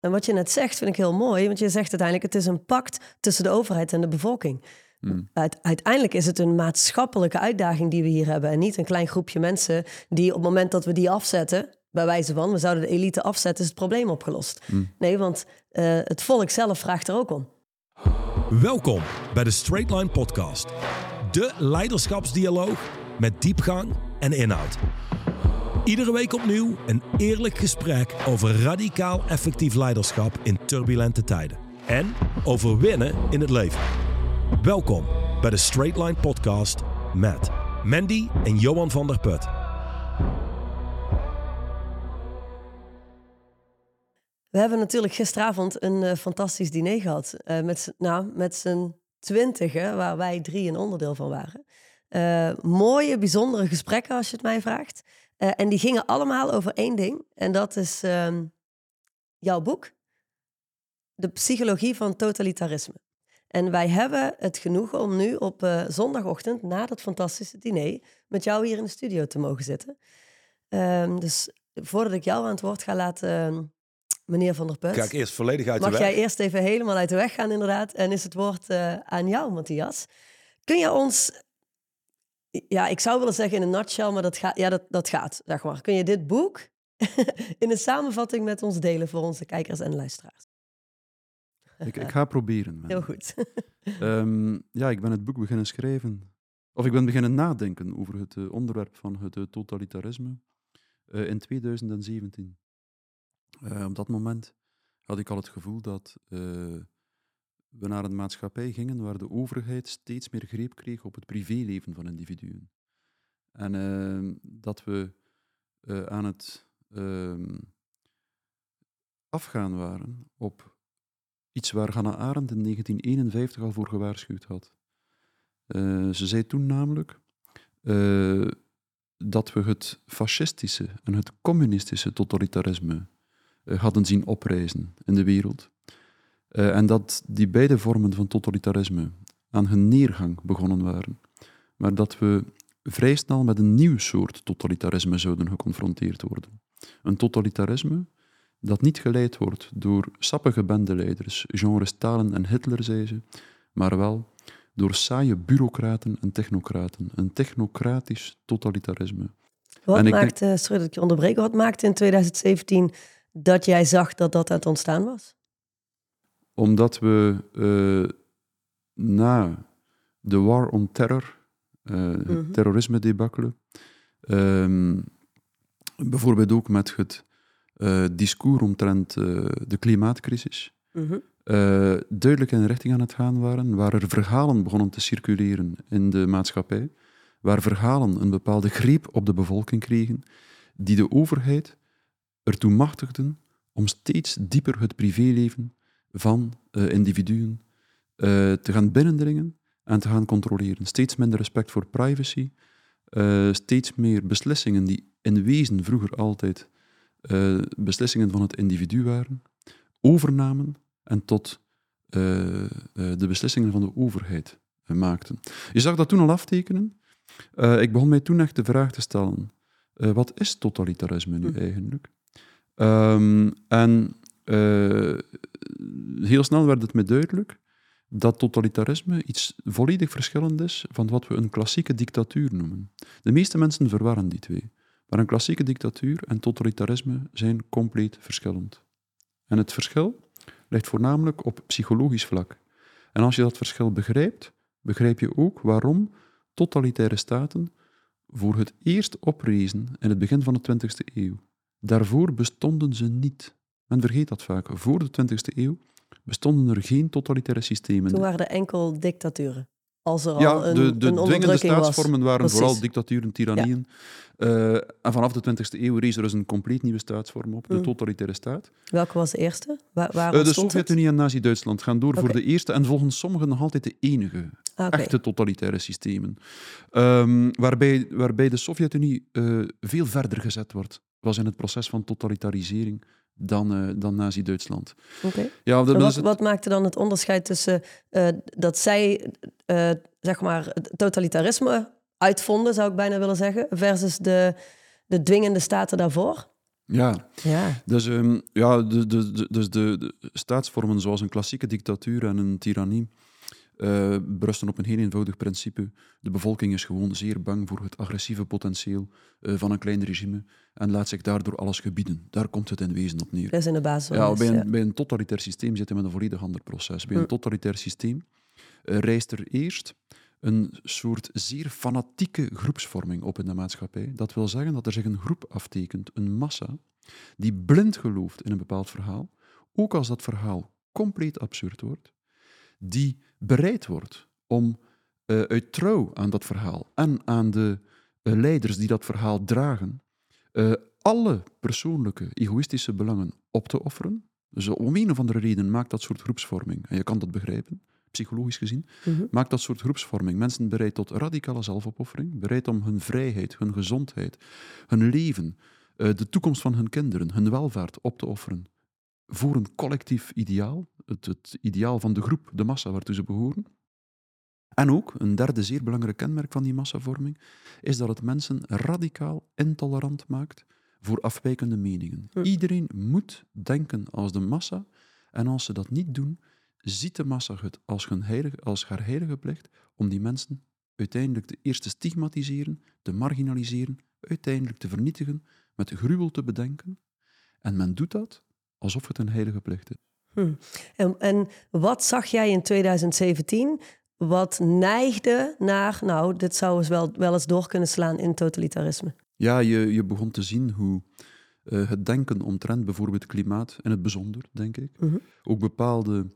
En wat je net zegt, vind ik heel mooi. Want je zegt uiteindelijk, het is een pact tussen de overheid en de bevolking. Hmm. uiteindelijk is het een maatschappelijke uitdaging die we hier hebben. En niet een klein groepje mensen die op het moment dat we die afzetten, bij wijze van, we zouden de elite afzetten, is het probleem opgelost. Hmm. Nee, want eh, het volk zelf vraagt er ook om. Welkom bij de Straight Line Podcast. De leiderschapsdialoog met diepgang en inhoud. Iedere week opnieuw een eerlijk gesprek over radicaal effectief leiderschap in turbulente tijden. En over winnen in het leven. Welkom bij de Straight Line Podcast met Mandy en Johan van der Put. We hebben natuurlijk gisteravond een eh, fantastisch diner gehad. eh, met, nou, met z'n twintigen, waar wij drie een onderdeel van waren. Eh, mooie, bijzondere gesprekken, als je het mij vraagt. Eh, en die gingen allemaal over één ding. En dat is ehm, jouw boek. De psychologie van totalitarisme. En wij hebben het genoegen om nu op eh, zondagochtend, na dat fantastische diner, met jou hier in de studio te mogen zitten. Ehm, dus voordat ik jou aan het woord ga laten, ehm, meneer Van der Put. Kijk eerst volledig uit Mag de weg. jij eerst even helemaal uit de weg gaan, inderdaad? En is het woord eh, aan jou, Matthias. Kun je ons, ja, ik zou willen zeggen in een nutshell, maar dat, gaat, ja, dat, dat gaat, zeg maar. Kun je dit boek in een samenvatting met ons delen voor onze kijkers en luisteraars? Ik, ik ga proberen. man. Heel goed. Ehm, ja, ik ben het boek beginnen schrijven. Of ik ben beginnen nadenken over het eh, onderwerp van het eh, totalitarisme eh, in 2017. Eh, op dat moment had ik al het gevoel dat we naar een maatschappij gingen waar de overheid steeds meer greep kreeg op het privéleven van individuen. En ehm, dat we eh, aan het ehm, afgaan waren op iets waar Hannah Arendt in 1951 al voor gewaarschuwd had. Eh, ze zei toen namelijk eh, dat we het fascistische en het communistische totalitarisme hadden zien oprijzen in de wereld. Eh, en dat die beide vormen van totalitarisme aan hun neergang begonnen waren. Maar dat we vrij snel met een nieuw soort totalitarisme zouden geconfronteerd worden. Een totalitarisme dat niet geleid wordt door sappige bendeleiders, genre Stalin en Hitler, zei ze, maar wel door saaie bureaucraten en technocraten. Een technocratisch totalitarisme. Wat En ik sorry dat ik je onderbreek, wat maakte in 2017 dat jij zag dat dat aan het ontstaan was? Omdat we eh, na de War on Terror, eh, het Mhm. terrorisme-debakkelen, ehm, bijvoorbeeld ook met het eh, discours omtrent de klimaatcrisis, Mhm. duidelijk in een richting aan het gaan waren, waar er verhalen begonnen te circuleren in de maatschappij, waar verhalen een bepaalde greep op de bevolking kregen, die de overheid ertoe machtigden om steeds dieper het privéleven van eh, individuen eh, te gaan binnendringen en te gaan controleren. Steeds minder respect voor privacy, eh, steeds meer beslissingen die in wezen vroeger altijd beslissingen van het individu waren, overnamen en tot de beslissingen van de overheid maakten. Je zag dat toen al aftekenen. Ik begon mij toen echt de vraag te stellen, wat is totalitarisme nu Hm. eigenlijk? Ehm, en heel snel werd het me duidelijk dat totalitarisme iets volledig verschillend is van wat we een klassieke dictatuur noemen. De meeste mensen verwarren die twee. Maar een klassieke dictatuur en totalitarisme zijn compleet verschillend. En het verschil ligt voornamelijk op psychologisch vlak. En als je dat verschil begrijpt, begrijp je ook waarom totalitaire staten voor het eerst oprezen in het begin van de 20e eeuw. Daarvoor bestonden ze niet. Men vergeet dat vaak. Voor de 20e eeuw bestonden er geen totalitaire systemen. Toen waren er enkel dictaturen. Als er al een, de, de een dwingende was. staatsvormen waren Precies. vooral dictaturen, tirannieën. Eh, en vanaf de 20e eeuw rees er dus een compleet nieuwe staatsvorm op, de Mm. totalitaire staat. Welke was de eerste? Waar, waar Eh, de? Sovjet-Unie en Nazi-Duitsland gaan door voor de eerste en volgens sommigen nog altijd de enige Ah, echte totalitaire systemen. Ehm, waarbij, waarbij de Sovjet-Unie eh, veel verder gezet wordt, was in het proces van totalitarisering dan, eh, dan Nazi-Duitsland. Oké. Ja, dat, wat, het- wat maakte dan het onderscheid tussen eh, dat zij eh, zeg maar het totalitarisme uitvonden, zou ik bijna willen zeggen, versus de, de dwingende staten daarvoor? Ja, Ja. dus, ehm, ja, de, de, de- dus de, de staatsvormen zoals een klassieke dictatuur en een tirannie eh, berusten op een heel eenvoudig principe. De bevolking is gewoon zeer bang voor het agressieve potentieel eh, van een klein regime en laat zich daardoor alles gebieden. Daar komt het in wezen op neer. Dat is in de basis. Ja, bij een, ja. bij een totalitair systeem zitten we met een volledig ander proces. Bij een Hm. totalitair systeem eh, rijst er eerst een soort zeer fanatieke groepsvorming op in de maatschappij. Dat wil zeggen dat er zich een groep aftekent, een massa, die blind gelooft in een bepaald verhaal, ook als dat verhaal compleet absurd wordt, die bereid wordt om eh, uit trouw aan dat verhaal en aan de eh, leiders die dat verhaal dragen, eh, alle persoonlijke, egoïstische belangen op te offeren. Dus om een of andere reden maakt dat soort groepsvorming, en je kan dat begrijpen, psychologisch gezien, Mhm. maakt dat soort groepsvorming mensen bereid tot radicale zelfopoffering, bereid om hun vrijheid, hun gezondheid, hun leven, de toekomst van hun kinderen, hun welvaart op te offeren voor een collectief ideaal, het, het ideaal van de groep, de massa waartoe ze behoren. En ook, een derde zeer belangrijk kenmerk van die massavorming, is dat het mensen radicaal intolerant maakt voor afwijkende meningen. Hm. Iedereen moet denken als de massa, en als ze dat niet doen, ziet de massa het als, hun heilige, als haar heilige plicht om die mensen uiteindelijk te eerst te stigmatiseren, te marginaliseren, uiteindelijk te vernietigen, met gruwel te bedenken. En men doet dat alsof het een heilige plicht is. Hm. En, en wat zag jij in 2017 wat neigde naar, nou, dit zou eens wel, wel eens door kunnen slaan in totalitarisme? Ja, je, je begon te zien hoe eh, het denken omtrent bijvoorbeeld klimaat, in het bijzonder, denk ik, Mhm. ook bepaalde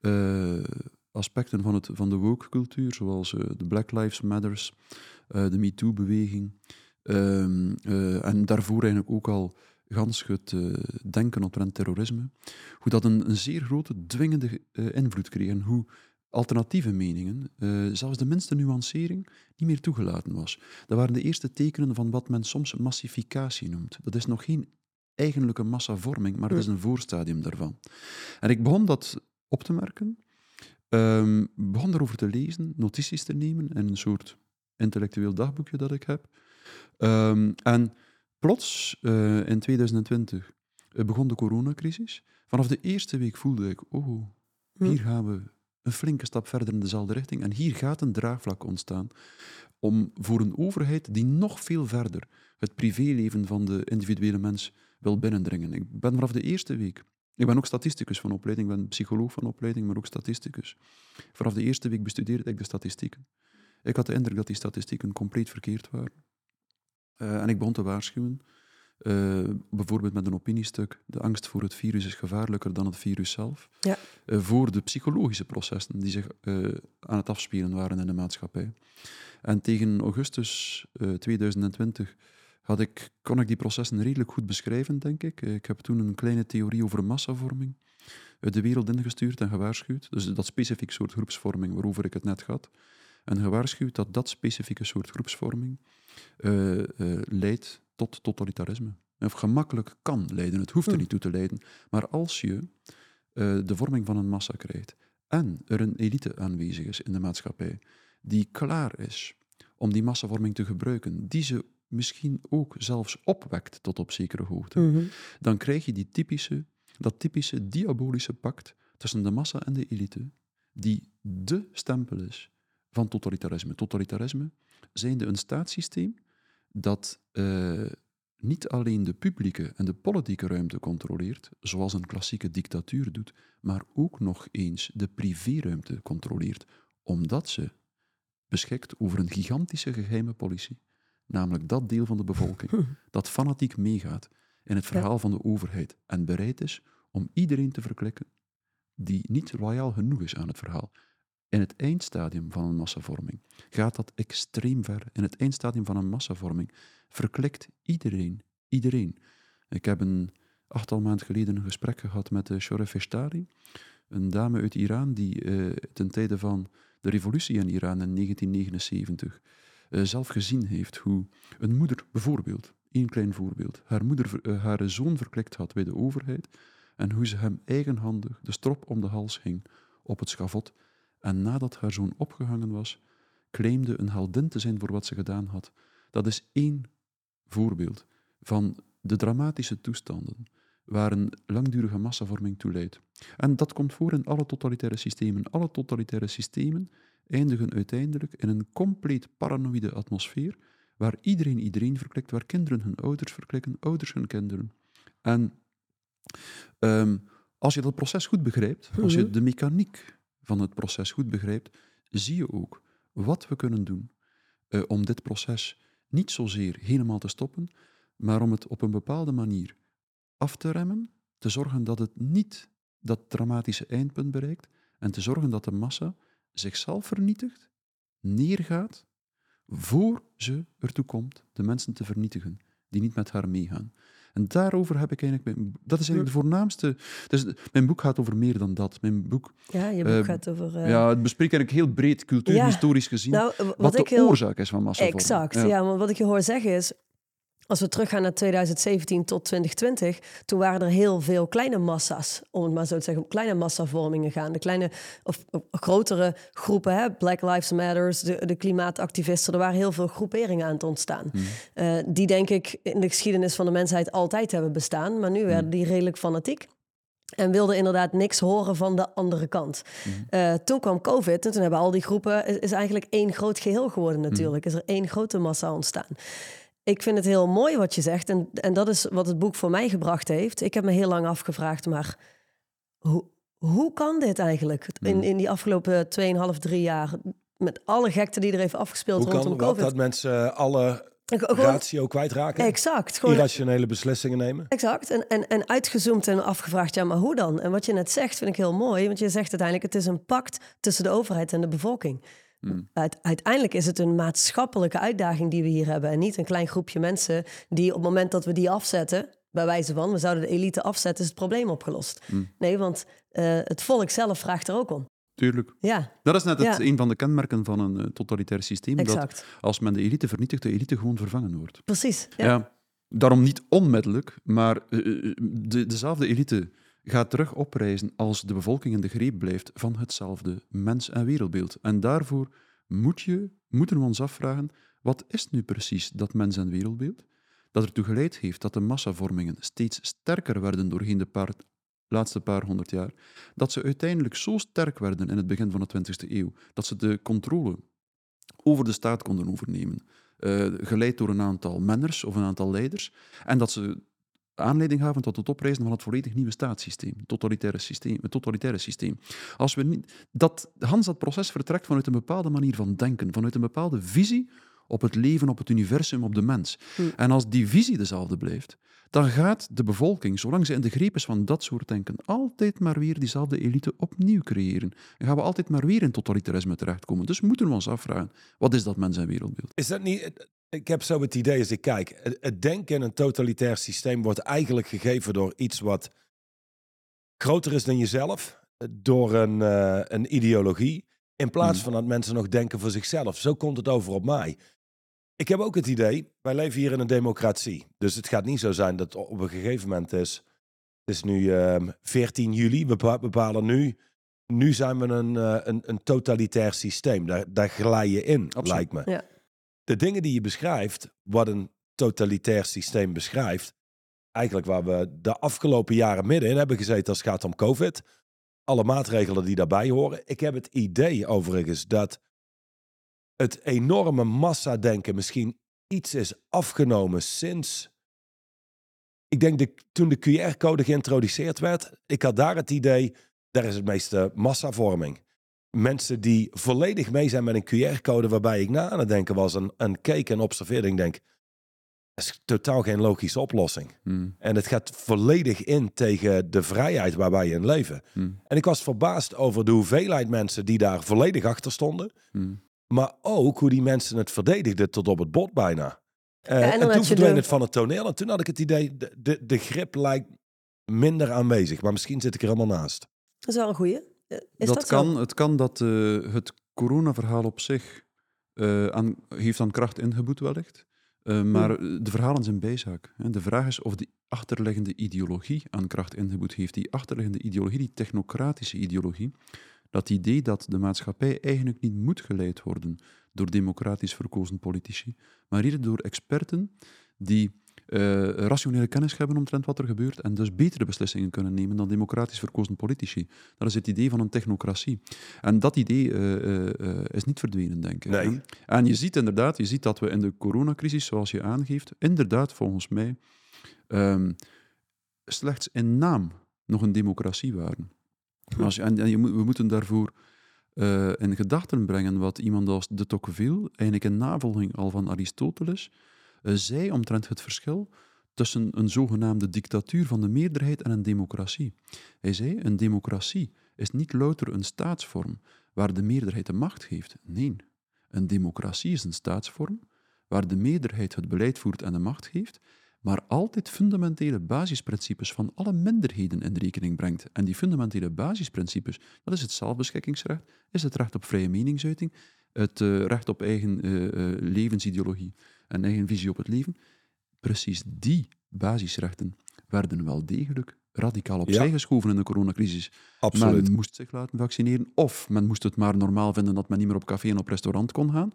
eh, aspecten van, het, van de woke-cultuur, zoals eh, de Black Lives Matters, de MeToo-beweging, ehm, eh, en daarvoor eigenlijk ook al gans het eh, denken omtrent terrorisme, hoe dat een, een zeer grote dwingende eh, invloed kreeg en hoe alternatieve meningen, eh, zelfs de minste nuancering, niet meer toegelaten was. Dat waren de eerste tekenen van wat men soms massificatie noemt. Dat is nog geen eigenlijke massavorming, maar het is een voorstadium daarvan. En ik begon dat op te merken, ehm, begon daarover te lezen, notities te nemen in een soort intellectueel dagboekje dat ik heb. Ehm, en plots, eh, in 2020, eh, begon de coronacrisis. Vanaf de eerste week voelde ik, oh, hier gaan we een flinke stap verder in dezelfde richting. En hier gaat een draagvlak ontstaan om voor een overheid die nog veel verder het privéleven van de individuele mens wil binnendringen. Ik ben vanaf de eerste week, ik ben ook statisticus van opleiding, ik ben psycholoog van opleiding, maar ook statisticus. Vanaf de eerste week bestudeerde ik de statistieken. Ik had de indruk dat die statistieken compleet verkeerd waren. Eh, en ik begon te waarschuwen, eh, bijvoorbeeld met een opiniestuk, de angst voor het virus is gevaarlijker dan het virus zelf. Ja. Eh, voor de psychologische processen die zich aan het afspelen waren in de maatschappij. En tegen augustus eh, 2020 had ik, kon ik die processen redelijk goed beschrijven, denk ik. Ik heb toen een kleine theorie over massavorming de wereld ingestuurd en gewaarschuwd. Dus dat specifiek soort groepsvorming waarover ik het net had. En gewaarschuwd dat dat specifieke soort groepsvorming eh, eh, leidt tot totalitarisme. Of gemakkelijk kan leiden. Het hoeft er Hm. niet toe te leiden. Maar als je eh, de vorming van een massa krijgt en er een elite aanwezig is in de maatschappij die klaar is om die massavorming te gebruiken, die ze misschien ook zelfs opwekt tot op zekere hoogte, Mhm. dan krijg je die typische, dat typische diabolische pact tussen de massa en de elite, die de stempel is van totalitarisme. Totalitarisme zijnde een staatssysteem dat eh, niet alleen de publieke en de politieke ruimte controleert, zoals een klassieke dictatuur doet, maar ook nog eens de privéruimte controleert, omdat ze beschikt over een gigantische geheime politie, namelijk dat deel van de bevolking dat fanatiek meegaat in het verhaal van de overheid en bereid is om iedereen te verklikken die niet loyaal genoeg is aan het verhaal. In het eindstadium van een massavorming gaat dat extreem ver. In het eindstadium van een massavorming verklikt iedereen, iedereen. Ik heb een achttal maanden geleden een gesprek gehad met uh, Shoref Eshtari, een dame uit Iran die uh, ten tijde van de revolutie in Iran in 1979 uh, zelf gezien heeft hoe een moeder, bijvoorbeeld, één klein voorbeeld, haar moeder haar zoon verklikt had bij de overheid en hoe ze hem eigenhandig de strop om de hals hing op het schavot en nadat haar zoon opgehangen was, claimde een heldin te zijn voor wat ze gedaan had. Dat is één voorbeeld van de dramatische toestanden waar een langdurige massavorming toe leidt. En dat komt voor in alle totalitaire systemen. Alle totalitaire systemen eindigen uiteindelijk in een compleet paranoïde atmosfeer, waar iedereen iedereen verklikt, waar kinderen hun ouders verklikken, ouders hun kinderen. En ehm, als je dat proces goed begrijpt, als je Mhm. de mechaniek van het proces goed begrijpt, zie je ook wat we kunnen doen eh, om dit proces niet zozeer helemaal te stoppen, maar om het op een bepaalde manier af te remmen, te zorgen dat het niet dat dramatische eindpunt bereikt en te zorgen dat de massa zichzelf vernietigt, neergaat, voor ze ertoe komt de mensen te vernietigen die niet met haar meegaan. En daarover heb ik eigenlijk... Mijn, dat is eigenlijk de voornaamste... Dus mijn boek gaat over meer dan dat. Mijn boek Ja, je boek Eh, gaat over... eh, ja, het bespreekt eigenlijk heel breed, cultuurhistorisch gezien, nou, wat, wat de heel... oorzaak is van massavorming. Exact, ja. maar wat ik je hoor zeggen is... Als we teruggaan naar 2017 tot 2020, toen waren er heel veel kleine massa's, om het maar zo te zeggen, kleine massavormingen gaan. De kleine of, of grotere groepen, hè? Black Lives Matters, de, de klimaatactivisten, er waren heel veel groeperingen aan het ontstaan. Eh, die denk ik in de geschiedenis van de mensheid altijd hebben bestaan, maar nu werden die redelijk fanatiek. En wilden inderdaad niks horen van de andere kant. Eh, toen kwam COVID en toen hebben al die groepen... is, is eigenlijk één groot geheel geworden natuurlijk. Is er één grote massa ontstaan. Ik vind het heel mooi wat je zegt. En, en dat is wat het boek voor mij gebracht heeft. Ik heb me heel lang afgevraagd, maar hoe, hoe kan dit eigenlijk? In, in die afgelopen 2,5, 3 jaar... met alle gekte die er heeft afgespeeld Hoe kan rondom wat, COVID. dat mensen alle Gewoon- ratio kwijtraken? Exact. Gewoon Irrationele beslissingen nemen? Exact. En, en, en uitgezoomd en afgevraagd, ja, maar hoe dan? En wat je net zegt, vind ik heel mooi. Want je zegt uiteindelijk, het is een pact tussen de overheid en de bevolking. Uit- uiteindelijk is het een maatschappelijke uitdaging die we hier hebben. En niet een klein groepje mensen die op het moment dat we die afzetten... bij wijze van, we zouden de elite afzetten, is het probleem opgelost. Nee, want eh, het volk zelf vraagt er ook om. Tuurlijk. Ja, Dat is net het, Ja. een van de kenmerken van een eh, totalitair systeem. Dat als men de elite vernietigt, de elite gewoon vervangen wordt. Precies. Ja. Ja. daarom niet onmiddellijk, maar eh, de, dezelfde elite gaat terug oprijzen als de bevolking in de greep blijft van hetzelfde mens- en wereldbeeld. En daarvoor moet je, moeten we ons afvragen, wat is nu precies dat mens- en wereldbeeld? Dat ertoe geleid heeft dat de massavormingen steeds sterker werden doorheen de paar, laatste paar honderd jaar, dat ze uiteindelijk zo sterk werden in het begin van de 20e eeuw, dat ze de controle over de staat konden overnemen eh, geleid door een aantal menners of een aantal leiders, en dat ze aanleiding gaven tot het oprijzen van het volledig nieuwe staatssysteem, het totalitaire systeem. Het totalitaire systeem. Als we niet, dat, Hans, dat proces vertrekt vanuit een bepaalde manier van denken, vanuit een bepaalde visie op het leven, op het universum, op de mens. En als die visie dezelfde blijft, dan gaat de bevolking, zolang ze in de greep is van dat soort denken, altijd maar weer diezelfde elite opnieuw creëren. En gaan we altijd maar weer in totalitarisme terechtkomen. Dus moeten we ons afvragen, wat is dat mens- en wereldbeeld? Is dat niet... Ik heb zo het idee als ik kijk. Het, het denken in een totalitair systeem wordt eigenlijk gegeven door iets wat groter is dan jezelf. Door een, eh, een ideologie. In plaats Hmm. van dat mensen nog denken voor zichzelf. Zo komt het over op mij. Ik heb ook het idee, wij leven hier in een democratie. Dus het gaat niet zo zijn dat op een gegeven moment is... Het is nu ehm 14 juli, we bepa- bepalen nu... Nu zijn we een, eh, een, een totalitair systeem. Daar, daar glij je in, Absoluut. lijkt me. Ja. De dingen die je beschrijft, wat een totalitair systeem beschrijft... Eigenlijk waar we de afgelopen jaren middenin hebben gezeten als het gaat om COVID. Alle maatregelen die daarbij horen. Ik heb het idee overigens dat het enorme massadenken misschien iets is afgenomen sinds. Ik denk de, toen de QR-code geïntroduceerd werd, ik had daar het idee, daar is het meeste massavorming. Mensen die volledig mee zijn met een QR-code waarbij ik na aan het denken was en, en keek en observeerde. Ik denk, dat is totaal geen logische oplossing. Hmm, En het gaat volledig in tegen de vrijheid waar wij in leven. hmm, En ik was verbaasd over de hoeveelheid mensen die daar volledig achter stonden. hmm. Maar ook hoe die mensen het verdedigden tot op het bot bijna. Eh, en toen verdween het van het toneel. En toen had ik het idee, de, de, de grip lijkt minder aanwezig. Maar misschien zit ik er helemaal naast. Dat is wel een goeie. Eh, Is dat dat, zo? kan, het kan dat eh, het coronaverhaal op zich eh, aan, heeft aan kracht ingeboet wellicht. Eh, maar de verhalen zijn bijzaak. Hè. De vraag is of die achterliggende ideologie aan kracht ingeboet heeft. Die achterliggende ideologie, die technocratische ideologie, dat idee dat de maatschappij eigenlijk niet moet geleid worden door democratisch verkozen politici, maar eerder door experten die eh, rationele kennis hebben omtrent wat er gebeurt en dus betere beslissingen kunnen nemen dan democratisch verkozen politici. Dat is het idee van een technocratie. En dat idee eh, eh, is niet verdwenen, denk ik. Nee. En je ziet inderdaad, je ziet dat we in de coronacrisis, zoals je aangeeft, inderdaad volgens mij ehm, slechts in naam nog een democratie waren. Als je, en en je moet, we moeten daarvoor in gedachten brengen wat iemand als de Tocqueville, eigenlijk in navolging al van Aristoteles, zei omtrent het verschil tussen een zogenaamde dictatuur van de meerderheid en een democratie. Hij zei, een democratie is niet louter een staatsvorm waar de meerderheid de macht geeft. Nee, een democratie is een staatsvorm waar de meerderheid het beleid voert en de macht geeft, maar altijd fundamentele basisprincipes van alle minderheden in rekening brengt. En die fundamentele basisprincipes, dat is het zelfbeschikkingsrecht, is het recht op vrije meningsuiting, het eh, recht op eigen eh, eh, levensideologie en eigen visie op het leven. Precies die basisrechten werden wel degelijk radicaal opzij Ja. geschoven in de coronacrisis. Absoluut. Men moest zich laten vaccineren, of men moest het maar normaal vinden dat men niet meer op café en op restaurant kon gaan.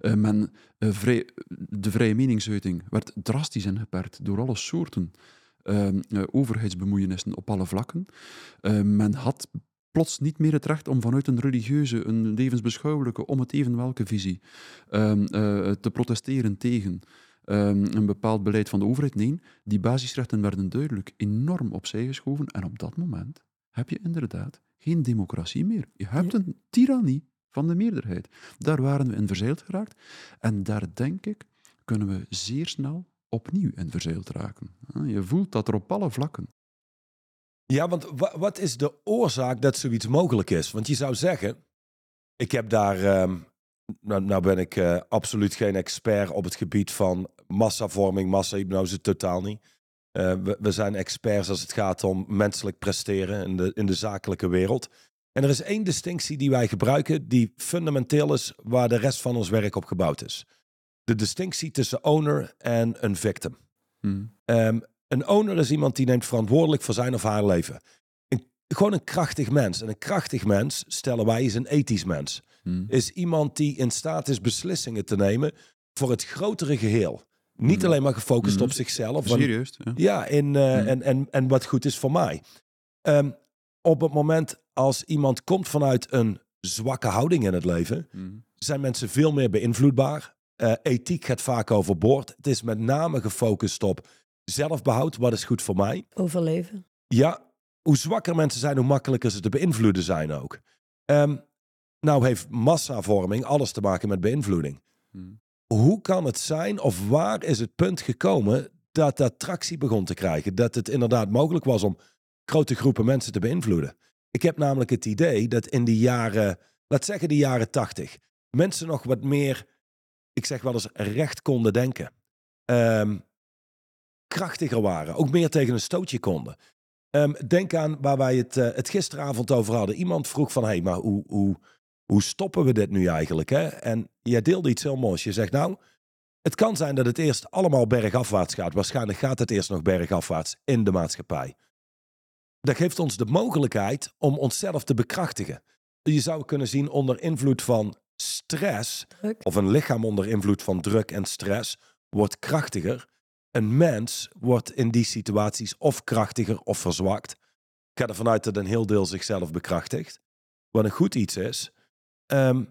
Eh, men, eh, vrij, de vrije meningsuiting werd drastisch ingeperkt door alle soorten eh, eh, overheidsbemoeienissen op alle vlakken. Men had plots niet meer het recht om vanuit een religieuze, een levensbeschouwelijke, om het even welke visie, ehm, eh, te protesteren tegen ehm, een bepaald beleid van de overheid. Nee, die basisrechten werden duidelijk enorm opzij geschoven en op dat moment heb je inderdaad geen democratie meer. Je hebt een tirannie van de meerderheid. Daar waren we in verzeild geraakt en daar denk ik kunnen we zeer snel opnieuw in verzeild raken. Je voelt dat er op alle vlakken Ja, want wa- wat is de oorzaak dat zoiets mogelijk is? Want je zou zeggen, ik heb daar, ehm, nou, nou ben ik eh, absoluut geen expert op het gebied van massavorming, massa-hypnose, totaal niet. Eh, we, we zijn experts als het gaat om menselijk presteren in de, in de zakelijke wereld. En er is één distinctie die wij gebruiken, die fundamenteel is waar de rest van ons werk op gebouwd is. De distinctie tussen owner en een victim. hm, Ehm, een owner is iemand die neemt verantwoordelijk voor zijn of haar leven. Een, gewoon een krachtig mens. En een krachtig mens, stellen wij, is een ethisch mens. hm. Is iemand die in staat is beslissingen te nemen voor het grotere geheel. Niet Mhm. alleen maar gefocust Mhm. op zichzelf. Serieus? Ja. ja, in, eh, en, en, en wat goed is voor mij. Ehm, op het moment als iemand komt vanuit een zwakke houding in het leven, zijn mensen veel meer beïnvloedbaar. Eh, ethiek gaat vaak overboord. Het is met name gefocust op zelfbehoud. Wat is goed voor mij? Overleven. Ja, hoe zwakker mensen zijn, hoe makkelijker ze te beïnvloeden zijn ook. Ehm, nou heeft massavorming alles te maken met beïnvloeding. Hm. Hoe kan het zijn of waar is het punt gekomen dat dat tractie begon te krijgen? Dat het inderdaad mogelijk was om grote groepen mensen te beïnvloeden. Ik heb namelijk het idee dat in die jaren, laat zeggen de jaren tachtig, mensen nog wat meer, ik zeg wel eens, recht konden denken. Ehm, krachtiger waren, ook meer tegen een stootje konden. Ehm, denk aan waar wij het, eh, het gisteravond over hadden. Iemand vroeg van, hé, hey, maar hoe, hoe, hoe stoppen we dit nu eigenlijk? Hè? En jij deelde iets heel moois. Je zegt, nou, het kan zijn dat het eerst allemaal bergafwaarts gaat. Waarschijnlijk gaat het eerst nog bergafwaarts in de maatschappij. Dat geeft ons de mogelijkheid om onszelf te bekrachtigen. Je zou kunnen zien onder invloed van stress, Druk. of een lichaam onder invloed van druk en stress, wordt krachtiger. Een mens wordt in die situaties of krachtiger of verzwakt. Ik ga ervan uit dat een heel deel zichzelf bekrachtigt. Wat een goed iets is. Ehm,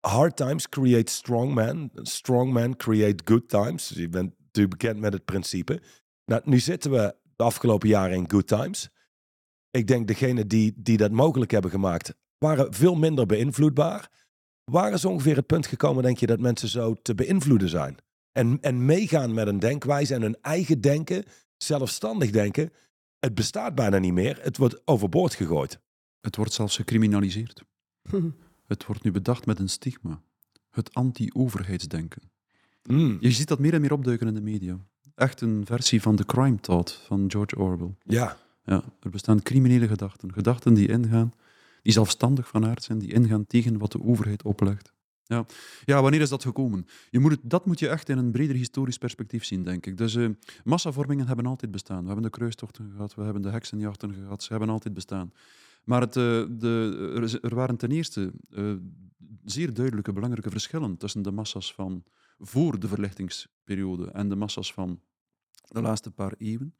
hard times create strong men. Strong men create good times. Dus je bent natuurlijk bekend met het principe. Nou, nu zitten we de afgelopen jaren in good times. Ik denk degenen die, die dat mogelijk hebben gemaakt, waren veel minder beïnvloedbaar. Waar is ongeveer het punt gekomen, denk je, dat mensen zo te beïnvloeden zijn? En, en meegaan met een denkwijze en hun eigen denken, zelfstandig denken. Het bestaat bijna niet meer. Het wordt overboord gegooid. Het wordt zelfs gecriminaliseerd. Het wordt nu bedacht met een stigma. Het anti-overheidsdenken. Mm, Je ziet dat meer en meer opduiken in de media. Echt een versie van The Crime Thought van George Orwell. ja, Ja, er bestaan criminele gedachten. Gedachten die ingaan, die zelfstandig van aard zijn, die ingaan tegen wat de overheid oplegt. Ja, ja wanneer is dat gekomen? Je moet het, dat moet je echt in een breder historisch perspectief zien, denk ik. Dus eh, massavormingen hebben altijd bestaan. We hebben de kruistochten gehad, we hebben de heksenjachten gehad, ze hebben altijd bestaan. Maar het, eh, de, er, waren ten eerste eh, zeer duidelijke belangrijke verschillen tussen de massa's van voor de verlichtingsperiode en de massa's van de laatste paar eeuwen.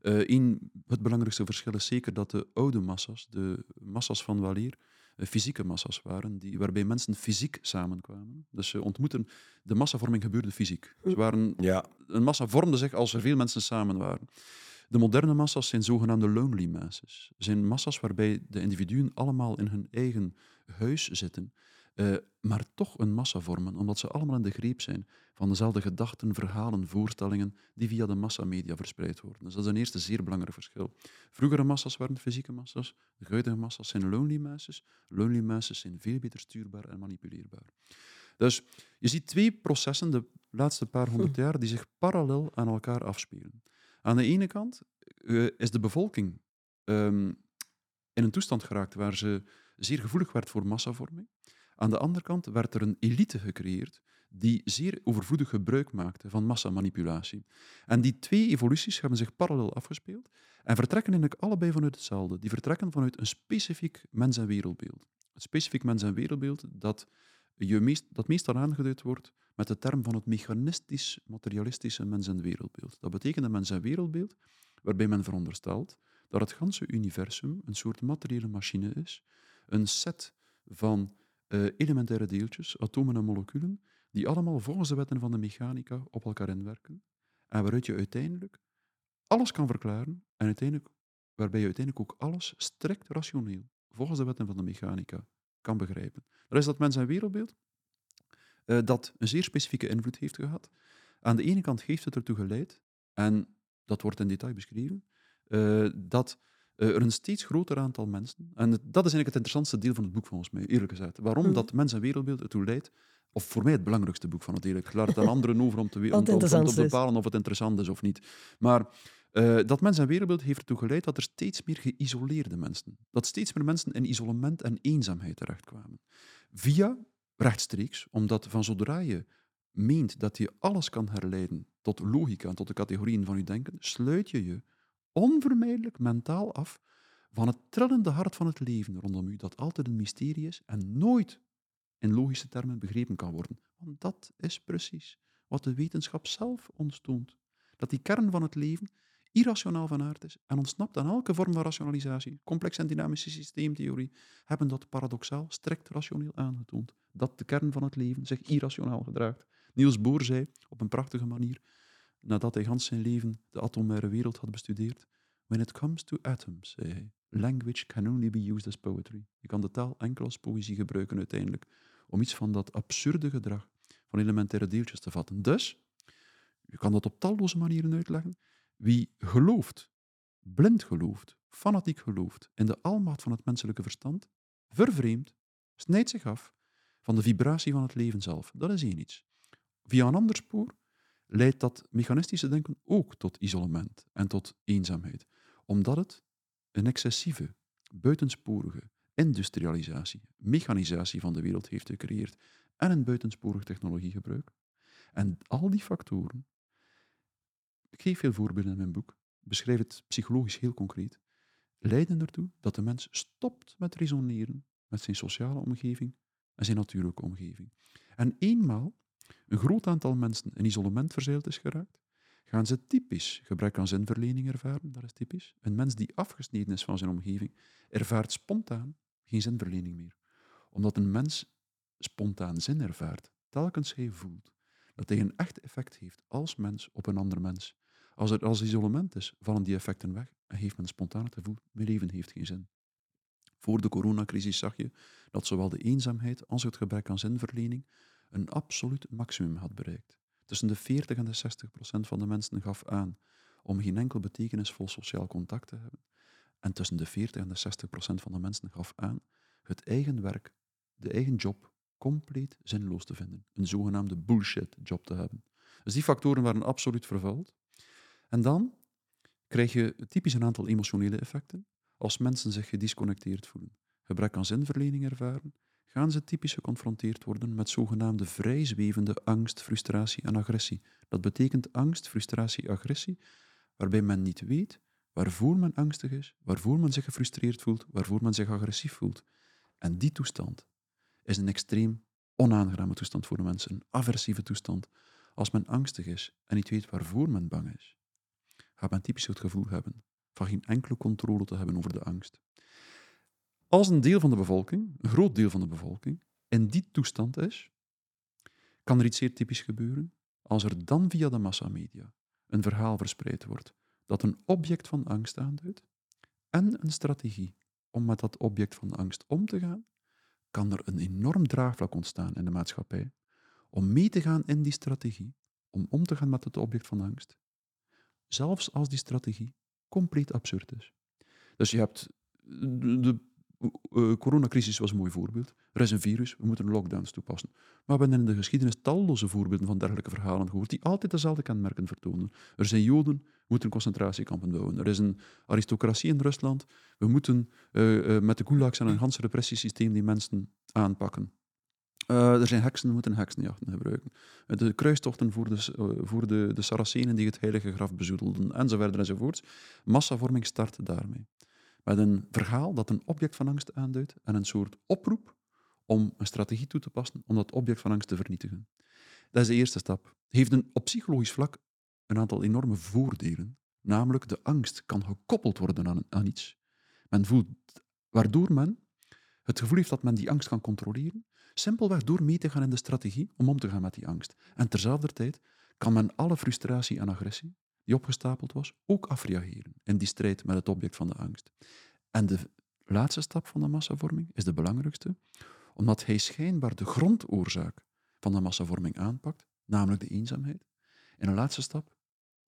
Eén, het belangrijkste verschil is zeker dat de oude massa's, de massa's van waleer, eh, fysieke massa's waren, die, waarbij mensen fysiek samenkwamen. Dus ze ontmoeten, de massavorming gebeurde fysiek. Ze waren, Ja, een massa vormde zich als er veel mensen samen waren. De moderne massa's zijn zogenaamde lonely masses. Zijn massa's waarbij de individuen allemaal in hun eigen huis zitten, eh, maar toch een massa vormen, omdat ze allemaal in de greep zijn van dezelfde gedachten, verhalen, voorstellingen die via de massamedia verspreid worden. Dus dat is een eerste zeer belangrijk verschil. Vroegere massa's waren fysieke massa's, de huidige massa's zijn lonely masses. Lonely masses zijn veel beter stuurbaar en manipuleerbaar. Dus je ziet twee processen de laatste paar honderd jaar die zich parallel aan elkaar afspelen. Aan de ene kant eh, is de bevolking ehm, in een toestand geraakt waar ze zeer gevoelig werd voor massavorming. Aan de andere kant werd er een elite gecreëerd die zeer overvloedig gebruik maakte van massamanipulatie. En die twee evoluties hebben zich parallel afgespeeld en vertrekken eigenlijk allebei vanuit hetzelfde. Die vertrekken vanuit een specifiek mens- en wereldbeeld. Het specifiek mens- en wereldbeeld dat, je meest, dat meestal aangeduid wordt met de term van het mechanistisch-materialistische mens- en wereldbeeld. Dat betekent een mens- en wereldbeeld waarbij men veronderstelt dat het ganse universum een soort materiële machine is, een set van eh, elementaire deeltjes, atomen en moleculen, die allemaal volgens de wetten van de mechanica op elkaar inwerken, en waaruit je uiteindelijk alles kan verklaren, en uiteindelijk, waarbij je uiteindelijk ook alles strikt rationeel, volgens de wetten van de mechanica, kan begrijpen. Dat is dat mens- en wereldbeeld eh, dat een zeer specifieke invloed heeft gehad. Aan de ene kant heeft het ertoe geleid, en dat wordt in detail beschreven, eh, dat er een steeds groter aantal mensen, en dat is eigenlijk het interessantste deel van het boek volgens mij, eerlijk gezegd. Waarom Mhm. dat mens- en wereldbeeld ertoe leidt, of voor mij het belangrijkste boek van het hele. Ik laat het aan anderen over om te, om, om bepalen of het interessant is of niet. Maar eh, dat mens- en wereldbeeld heeft ertoe geleid dat er steeds meer geïsoleerde mensen, dat steeds meer mensen in isolement en eenzaamheid terechtkwamen. Via rechtstreeks, omdat van zodra je meent dat je alles kan herleiden tot logica en tot de categorieën van je denken, sluit je je onvermijdelijk mentaal af van het trillende hart van het leven rondom u, dat altijd een mysterie is en nooit in logische termen begrepen kan worden. Want dat is precies wat de wetenschap zelf ons toont. Dat die kern van het leven irrationaal van aard is en ontsnapt aan elke vorm van rationalisatie. Complex en dynamische systeemtheorie hebben dat paradoxaal strikt rationeel aangetoond. Dat de kern van het leven zich irrationaal gedraagt. Niels Bohr zei op een prachtige manier, nadat hij gans zijn leven de atomaire wereld had bestudeerd, When it comes to atoms, zei hij, language can only be used as poetry. Je kan de taal enkel als poëzie gebruiken uiteindelijk, om iets van dat absurde gedrag van elementaire deeltjes te vatten. Dus, je kan dat op talloze manieren uitleggen. Wie gelooft, blind gelooft, fanatiek gelooft in de almacht van het menselijke verstand, vervreemdt, snijdt zich af van de vibratie van het leven zelf. Dat is één iets. Via een ander spoor leidt dat mechanistische denken ook tot isolement en tot eenzaamheid, omdat het een excessieve, buitensporige industrialisatie, mechanisatie van de wereld heeft gecreëerd en een buitensporig technologiegebruik. En al die factoren, ik geef veel voorbeelden in mijn boek, beschrijf het psychologisch heel concreet, leiden ertoe dat de mens stopt met resoneren met zijn sociale omgeving en zijn natuurlijke omgeving. En eenmaal een groot aantal mensen in isolement verzeild is geraakt, gaan ze typisch gebrek aan zinverlening ervaren. Dat is typisch. Een mens die afgesneden is van zijn omgeving, ervaart spontaan geen zinverlening meer. Omdat een mens spontaan zin ervaart, telkens hij voelt dat hij een echt effect heeft als mens op een ander mens. Als er als isolement is, vallen die effecten weg en heeft men spontaan het gevoel, mijn leven heeft geen zin. Voor de coronacrisis zag je dat zowel de eenzaamheid als het gebrek aan zinverlening een absoluut maximum had bereikt. Tussen de 40 en de 60 procent van de mensen gaf aan om geen enkel betekenisvol sociaal contact te hebben. En tussen de 40 en de 60 procent van de mensen gaf aan het eigen werk, de eigen job, compleet zinloos te vinden. Een zogenaamde bullshit job te hebben. Dus die factoren waren absoluut vervuild. En dan krijg je typisch een aantal emotionele effecten. Als mensen zich gedisconnecteerd voelen, gebrek aan zinverlening ervaren, gaan ze typisch geconfronteerd worden met zogenaamde vrijzwevende angst, frustratie en agressie. Dat betekent angst, frustratie, agressie, waarbij men niet weet waarvoor men angstig is, waarvoor men zich gefrustreerd voelt, waarvoor men zich agressief voelt. En die toestand is een extreem onaangename toestand voor de mensen, een aversieve toestand. Als men angstig is en niet weet waarvoor men bang is, gaat men typisch het gevoel hebben van geen enkele controle te hebben over de angst. Als een deel van de bevolking, een groot deel van de bevolking, in die toestand is, kan er iets zeer typisch gebeuren als er dan via de massamedia een verhaal verspreid wordt dat een object van angst aanduidt en een strategie om met dat object van angst om te gaan, kan er een enorm draagvlak ontstaan in de maatschappij om mee te gaan in die strategie, om om te gaan met het object van angst, zelfs als die strategie compleet absurd is. Dus je hebt de, uh, coronacrisis was een mooi voorbeeld. Er is een virus, we moeten lockdowns toepassen. Maar we hebben in de geschiedenis talloze voorbeelden van dergelijke verhalen gehoord, die altijd dezelfde kenmerken vertonen. Er zijn Joden, we moeten concentratiekampen bouwen. Er is een aristocratie in Rusland, we moeten uh, uh, met de gulags en een ganse repressiesysteem die mensen aanpakken. Er zijn heksen, we moeten heksenjachten gebruiken. De kruistochten voor, de, voor de, de Saracenen die het heilige graf bezoedelden, enzovoort enzovoorts. Massavorming start daarmee. Met een verhaal dat een object van angst aanduidt en een soort oproep om een strategie toe te passen om dat object van angst te vernietigen. Dat is de eerste stap. Heeft een, op psychologisch vlak een aantal enorme voordelen. Namelijk, de angst kan gekoppeld worden aan, aan iets. Men voelt, waardoor men het gevoel heeft dat men die angst kan controleren, simpelweg door mee te gaan in de strategie om om te gaan met die angst. En terzelfde tijd kan men alle frustratie en agressie die opgestapeld was, ook afreageren in die strijd met het object van de angst. En de laatste stap van de massavorming is de belangrijkste, omdat hij schijnbaar de grondoorzaak van de massavorming aanpakt, namelijk de eenzaamheid. In een laatste stap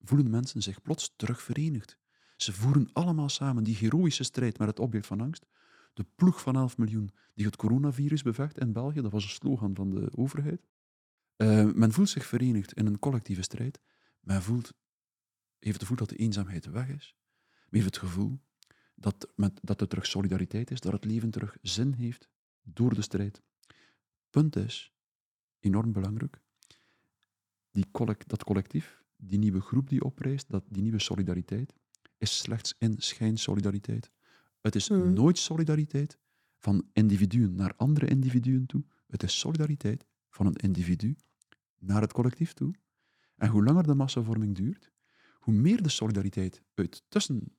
voelen mensen zich plots terug verenigd. Ze voeren allemaal samen die heroïsche strijd met het object van angst. De ploeg van 11 miljoen die het coronavirus bevecht in België, dat was een slogan van de overheid. Uh, men voelt zich verenigd in een collectieve strijd. Men voelt heeft het gevoel dat de eenzaamheid weg is. Men heeft het gevoel dat, met, dat er terug solidariteit is, dat het leven terug zin heeft door de strijd. Punt is, enorm belangrijk, die collect, dat collectief, die nieuwe groep die oprijst, dat, die nieuwe solidariteit, is slechts in schijnsolidariteit. Het is Hmm. nooit solidariteit van individuen naar andere individuen toe. Het is solidariteit van een individu naar het collectief toe. En hoe langer de massavorming duurt, hoe meer de solidariteit uit tussen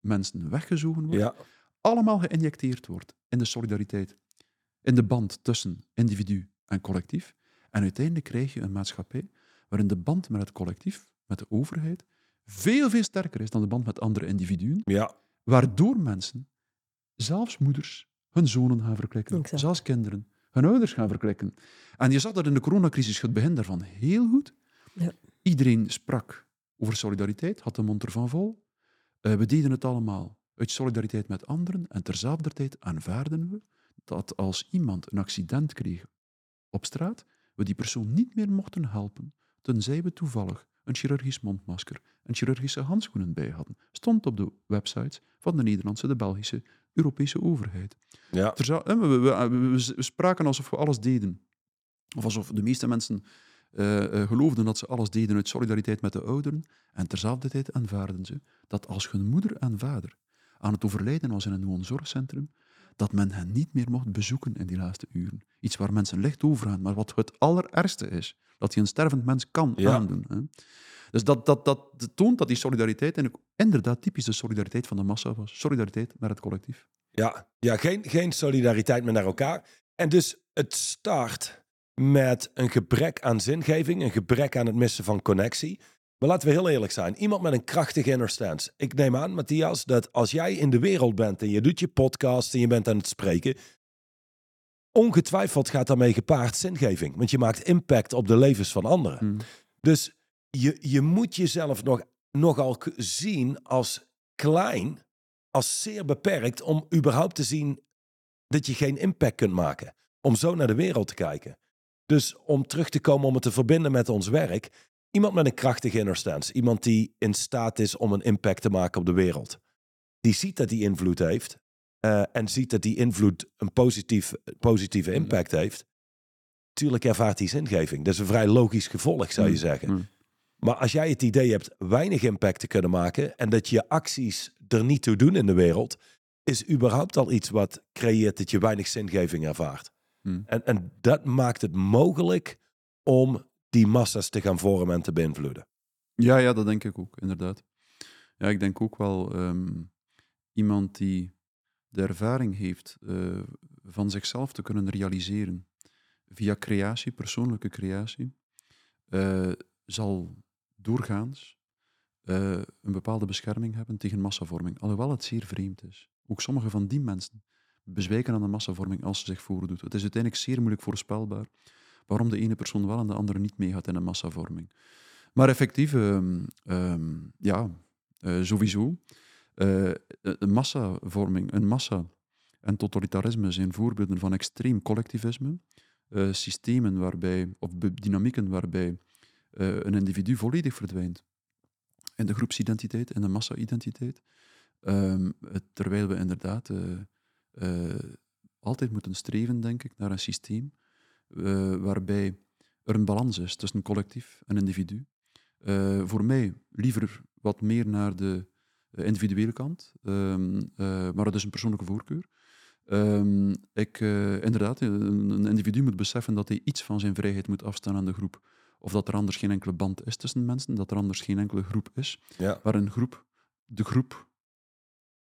mensen weggezogen wordt, Ja, allemaal geïnjecteerd wordt in de solidariteit, in de band tussen individu en collectief. En uiteindelijk krijg je een maatschappij waarin de band met het collectief, met de overheid, veel, veel sterker is dan de band met andere individuen, ja, waardoor mensen, zelfs moeders, hun zonen gaan verklikken, Exact. zelfs kinderen, hun ouders gaan verklikken. En je zag dat in de coronacrisis, het begin daarvan, heel goed. Ja. Iedereen sprak over solidariteit, had de mond ervan vol. Eh, we deden het allemaal uit solidariteit met anderen en terzelfde tijd aanvaarden we dat als iemand een accident kreeg op straat, we die persoon niet meer mochten helpen, tenzij we toevallig een chirurgisch mondmasker en chirurgische handschoenen bij hadden. Stond op de websites van de Nederlandse, de Belgische, Europese overheid. ja. Terza- we, we, we- we- we spraken alsof we alles deden. Of alsof de meeste mensen geloofden dat ze alles deden uit solidariteit met de ouderen. En terzelfde tijd aanvaarden ze dat als hun moeder en vader aan het overlijden was in een woonzorgcentrum, dat men hen niet meer mocht bezoeken in die laatste uren. Iets waar mensen licht over gaan, maar wat het allerergste is, dat je een stervend mens kan Ja. aandoen. Hè. Dus dat, dat, dat, dat toont dat die solidariteit en inderdaad typisch de solidariteit van de massa was. Solidariteit naar het collectief. Ja, ja geen, geen solidariteit meer naar elkaar. En dus het start met een gebrek aan zingeving, een gebrek aan het missen van connectie. Maar laten we heel eerlijk zijn. Iemand met een krachtige inner stance. Ik neem aan, Matthias, dat als jij in de wereld bent en je doet je podcast en je bent aan het spreken, ongetwijfeld gaat daarmee gepaard zingeving. Want je maakt impact op de levens van anderen. Hmm. Dus je, je moet jezelf nog, nogal zien als klein, als zeer beperkt, om überhaupt te zien dat je geen impact kunt maken. Om zo naar de wereld te kijken. Dus om terug te komen, om het te verbinden met ons werk. Iemand met een krachtige inner stance. Iemand die in staat is om een impact te maken op de wereld. Die ziet dat die invloed heeft. eh, en ziet dat die invloed een positief, positieve Mm. impact heeft. Tuurlijk ervaart hij zingeving. Dat is een vrij logisch gevolg, zou je Mm. zeggen. Mm. Maar als jij het idee hebt weinig impact te kunnen maken en dat je acties er niet toe doen in de wereld, is überhaupt al iets wat creëert dat je weinig zingeving ervaart. Hmm. En, en dat maakt het mogelijk om die massa's te gaan vormen en te beïnvloeden. Ja, ja, dat denk ik ook, inderdaad. Ja, ik denk ook wel ehm, iemand die de ervaring heeft uh, van zichzelf te kunnen realiseren via creatie, persoonlijke creatie, uh, zal doorgaans uh, een bepaalde bescherming hebben tegen massavorming. Alhoewel het zeer vreemd is. Ook sommige van die mensen bezwijken aan de massavorming als ze zich voordoet. Het is uiteindelijk zeer moeilijk voorspelbaar waarom de ene persoon wel en de andere niet meegaat in een massavorming. Maar effectief, um, um, ja, uh, sowieso. Uh, een massavorming, een massa en totalitarisme zijn voorbeelden van extreem collectivisme. Uh, systemen waarbij, of dynamieken waarbij een individu volledig verdwijnt in de groepsidentiteit, in de massa-identiteit. Um, terwijl we inderdaad altijd moeten streven, denk ik, naar een systeem waarbij er een balans is tussen collectief en individu. Uh, voor mij liever wat meer naar de uh, individuele kant, um, uh, maar dat is een persoonlijke voorkeur. Um, ik, inderdaad, een, een, individu moet beseffen dat hij iets van zijn vrijheid moet afstaan aan de groep. Of dat er anders geen enkele band is tussen mensen, dat er anders geen enkele groep is. Ja. Maar een groep, de groep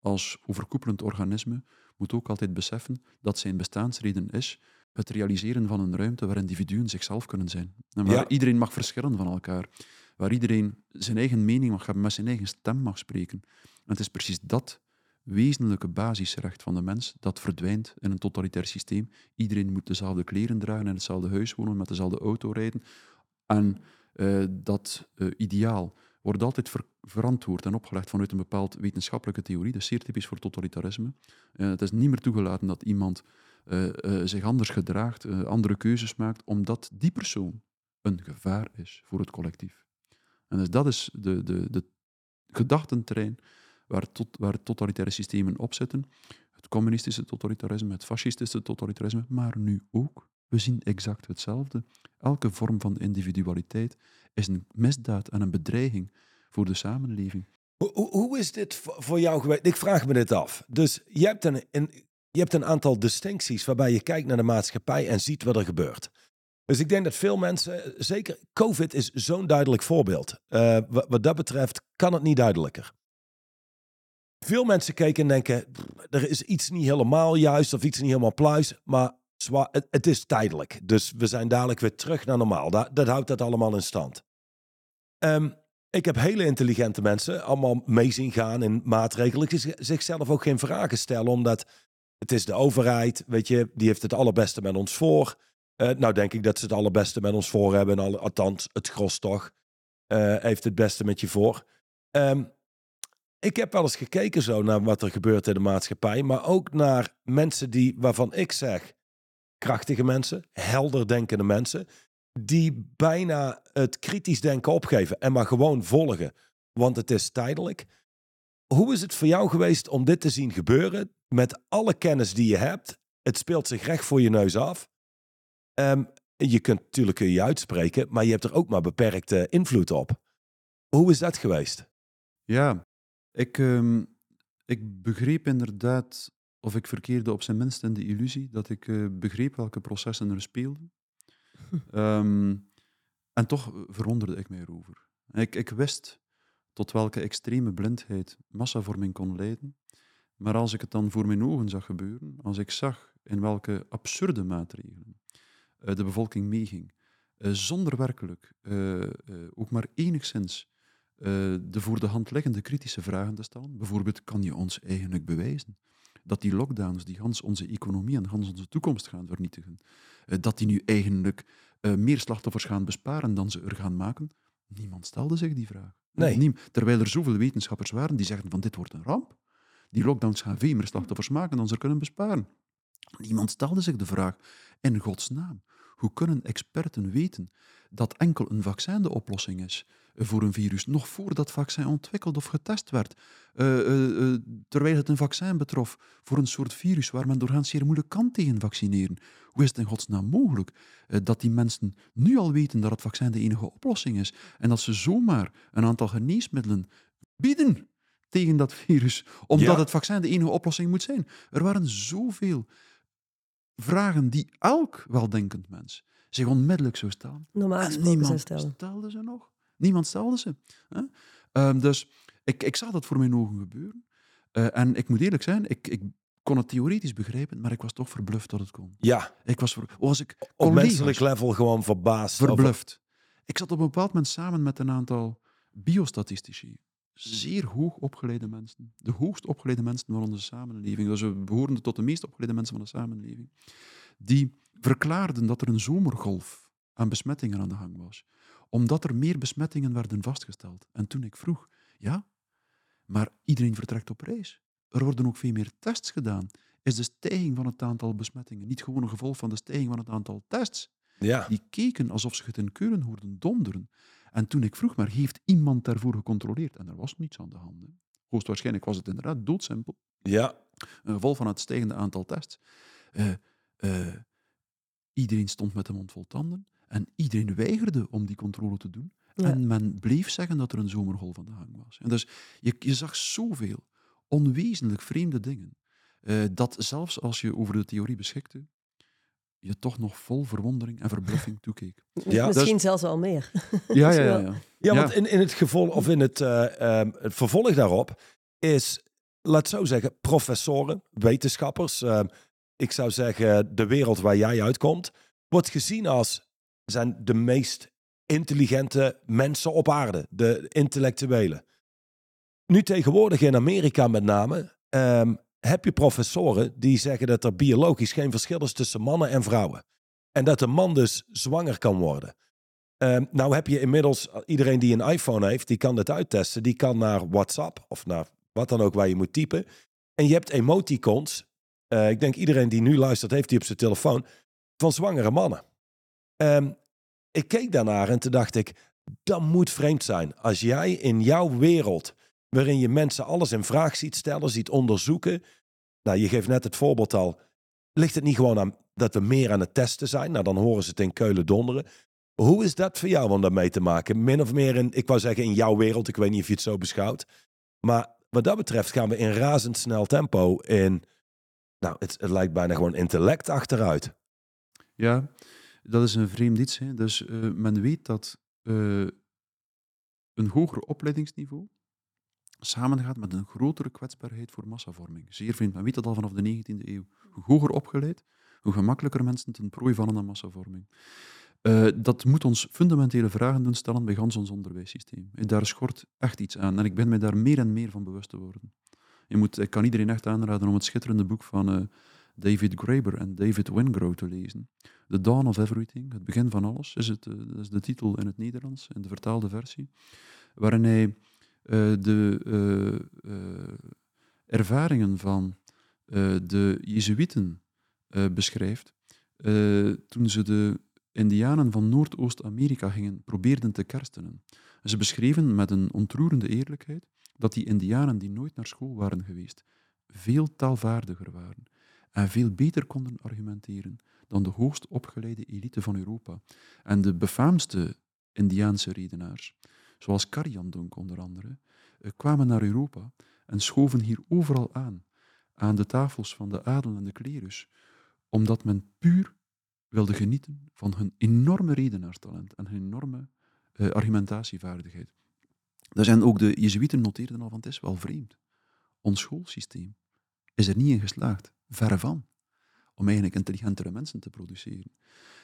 als overkoepelend organisme moet ook altijd beseffen dat zijn bestaansreden is het realiseren van een ruimte waar individuen zichzelf kunnen zijn. En waar Ja. iedereen mag verschillen van elkaar. Waar iedereen zijn eigen mening mag hebben, met zijn eigen stem mag spreken. En het is precies dat wezenlijke basisrecht van de mens dat verdwijnt in een totalitair systeem. Iedereen moet dezelfde kleren dragen, in hetzelfde huis wonen, met dezelfde auto rijden. En eh, dat eh, ideaal wordt altijd ver- verantwoord en opgelegd vanuit een bepaald wetenschappelijke theorie. Is zeer typisch voor totalitarisme. Eh, het is niet meer toegelaten dat iemand eh, eh, zich anders gedraagt, andere keuzes maakt, omdat die persoon een gevaar is voor het collectief. En dus dat is de, de, de gedachtenterrein waar, waar totalitaire systemen op zitten. Het communistische totalitarisme, het fascistische totalitarisme, maar nu ook. We zien exact hetzelfde. Elke vorm van individualiteit is een misdaad en een bedreiging voor de samenleving. Hoe, hoe, is dit voor jou geweest? Ik vraag me dit af. Dus je hebt, een, je hebt een aantal distincties waarbij je kijkt naar de maatschappij en ziet wat er gebeurt. Dus ik denk dat veel mensen, zeker COVID is zo'n duidelijk voorbeeld. Eh, wat, dat betreft kan het niet duidelijker. Veel mensen kijken en denken, "Pff, er is iets niet helemaal juist of iets niet helemaal pluis, maar het, het is tijdelijk. Dus we zijn dadelijk weer terug naar normaal. Dat, dat houdt dat allemaal in stand. Ehm, ik heb hele intelligente mensen allemaal mee zien gaan in maatregelen. Zichzelf ook geen vragen stellen, omdat het is de overheid, weet je, die heeft het allerbeste met ons voor. Eh, nou denk ik dat ze het allerbeste met ons voor hebben. En al, althans, het gros toch eh, heeft het beste met je voor. Ehm, ik heb wel eens gekeken zo naar wat er gebeurt in de maatschappij. Maar ook naar mensen die, waarvan ik zeg, krachtige mensen, helder denkende mensen. Die bijna het kritisch denken opgeven en maar gewoon volgen. Want het is tijdelijk. Hoe is het voor jou geweest om dit te zien gebeuren? Met alle kennis die je hebt. Het speelt zich recht voor je neus af. Ehm, je kunt natuurlijk je uitspreken, maar je hebt er ook maar beperkte invloed op. Hoe is dat geweest? Ja, ik, ehm, ik begreep inderdaad, of ik verkeerde op zijn minst in de illusie, dat ik eh, begreep welke processen er speelden. Ehm, en toch verwonderde ik mij erover. Ik, ik wist tot welke extreme blindheid massavorming kon leiden. Maar als ik het dan voor mijn ogen zag gebeuren, als ik zag in welke absurde maatregelen eh, de bevolking meeging, eh, zonder werkelijk ook maar enigszins de voor de hand liggende kritische vragen te stellen. Bijvoorbeeld, kan je ons eigenlijk bewijzen dat die lockdowns, die gans onze economie en gans onze toekomst gaan vernietigen, eh, dat die nu eigenlijk eh, meer slachtoffers gaan besparen dan ze er gaan maken? Niemand stelde zich die vraag. Nee. Niem- terwijl er zoveel wetenschappers waren die zeggen van dit wordt een ramp. Die lockdowns gaan veel meer slachtoffers maken dan ze er kunnen besparen. Niemand stelde zich de vraag, in godsnaam, hoe kunnen experten weten dat enkel een vaccin de oplossing is voor een virus, nog voordat dat vaccin ontwikkeld of getest werd, eh, eh, eh, terwijl het een vaccin betrof voor een soort virus waar men doorgaans zeer moeilijk kan tegen vaccineren. Hoe is het in godsnaam mogelijk eh, dat die mensen nu al weten dat het vaccin de enige oplossing is en dat ze zomaar een aantal geneesmiddelen bieden tegen dat virus, omdat Ja. het vaccin de enige oplossing moet zijn? Er waren zoveel vragen die elk weldenkend mens zich onmiddellijk zou stellen. Normaal En gesproken zou niemand stellen. stelde ze nog. Niemand stelde ze. Hè? Ehm, dus Ik, ik zag dat voor mijn ogen gebeuren. Eh, en ik moet eerlijk zijn, ik, ik kon het theoretisch begrijpen, maar ik was toch verbluft dat het kon. Ja, Ik was, ver, was ik op menselijk level gewoon verbaasd. over- verbluft. Ik zat op een bepaald moment samen met een aantal biostatistici. Zeer hoog opgeleide mensen. De hoogst opgeleide mensen van onze samenleving. Dus we behoren tot de meest opgeleide mensen van de samenleving. Die verklaarden dat er een zomergolf aan besmettingen aan de gang was. Omdat er meer besmettingen werden vastgesteld. En toen ik vroeg, ja, maar iedereen vertrekt op reis. Er worden ook veel meer tests gedaan. Is de stijging van het aantal besmettingen niet gewoon een gevolg van de stijging van het aantal tests? Ja, Die keken alsof ze het in Keulen hoorden donderen. En toen ik vroeg, maar heeft iemand daarvoor gecontroleerd? En er was niets aan de hand. hè. Hoogstwaarschijnlijk was het inderdaad doodsimpel. ja, Een gevolg van het stijgende aantal tests. Eh, eh, iedereen stond met de mond vol tanden. En iedereen weigerde om die controle te doen. Ja. En men bleef zeggen dat er een zomergolf aan de gang was. En dus je, je zag zoveel onwezenlijk vreemde dingen. eh, dat zelfs als je over de theorie beschikte, je toch nog vol verwondering en verbluffing toekeek. Ja, Misschien zelfs wel meer. Ja, ja, ja, ja. Ja, want in, in het gevolg of in het, eh, ehm, het vervolg daarop is, laat zo zeggen, professoren, wetenschappers. ehm, ik zou zeggen, de wereld waar jij uitkomt, wordt gezien als zijn de meest intelligente mensen op aarde, de intellectuelen. Nu tegenwoordig in Amerika met name, ehm, heb je professoren die zeggen dat er biologisch geen verschil is tussen mannen en vrouwen. En dat een man dus zwanger kan worden. Ehm, nou heb je inmiddels, iedereen die een iPhone heeft, die kan dit uittesten. Die kan naar WhatsApp of naar wat dan ook waar je moet typen. En je hebt emoticons. Eh, ik denk iedereen die nu luistert, heeft die op zijn telefoon. Van zwangere mannen. Ehm, ik keek daarnaar en toen dacht ik, dat moet vreemd zijn. Als jij in jouw wereld, waarin je mensen alles in vraag ziet stellen, ziet onderzoeken. Nou, je geeft net het voorbeeld al. Ligt het niet gewoon aan dat we meer aan het testen zijn? Nou, dan horen ze het in Keulen donderen. Hoe is dat voor jou om daarmee te maken? Min of meer in, ik wou zeggen in jouw wereld, ik weet niet of je het zo beschouwt. Maar wat dat betreft gaan we in razendsnel tempo in, nou, het lijkt bijna gewoon intellect achteruit. Ja, dat is een vreemd iets. Hè. Dus eh, men weet dat eh, een hoger opleidingsniveau samengaat met een grotere kwetsbaarheid voor massavorming. Zeer vreemd. Men weet dat al vanaf de 19e eeuw. Hoe hoger opgeleid, hoe gemakkelijker mensen ten prooi vallen aan massavorming. Eh, dat moet ons fundamentele vragen doen stellen bij ons onderwijssysteem. En daar schort echt iets aan. En ik ben mij daar meer en meer van bewust te worden. Je moet, ik kan iedereen echt aanraden om het schitterende boek van David Graeber en David Wingrove te lezen. The Dawn of Everything, het begin van alles, is, het, eh, dat is de titel in het Nederlands, in de vertaalde versie, waarin hij eh, de eh, ervaringen van de Jezuïeten beschrijft toen ze de Indianen van Noordoost-Amerika gingen probeerden te kerstenen. Ze beschreven met een ontroerende eerlijkheid dat die Indianen die nooit naar school waren geweest, veel taalvaardiger waren en veel beter konden argumenteren dan de hoogst opgeleide elite van Europa. En de befaamste Indiaanse redenaars, zoals Dunk onder andere, eh, kwamen naar Europa en schoven hier overal aan, aan de tafels van de adel en de klerus, omdat men puur wilde genieten van hun enorme redenaarstalent en hun enorme eh, argumentatievaardigheid. Daar zijn ook de Jezuïeten noteerden al van, het is wel vreemd. Ons schoolsysteem is er niet in geslaagd, verre van, om eigenlijk intelligentere mensen te produceren.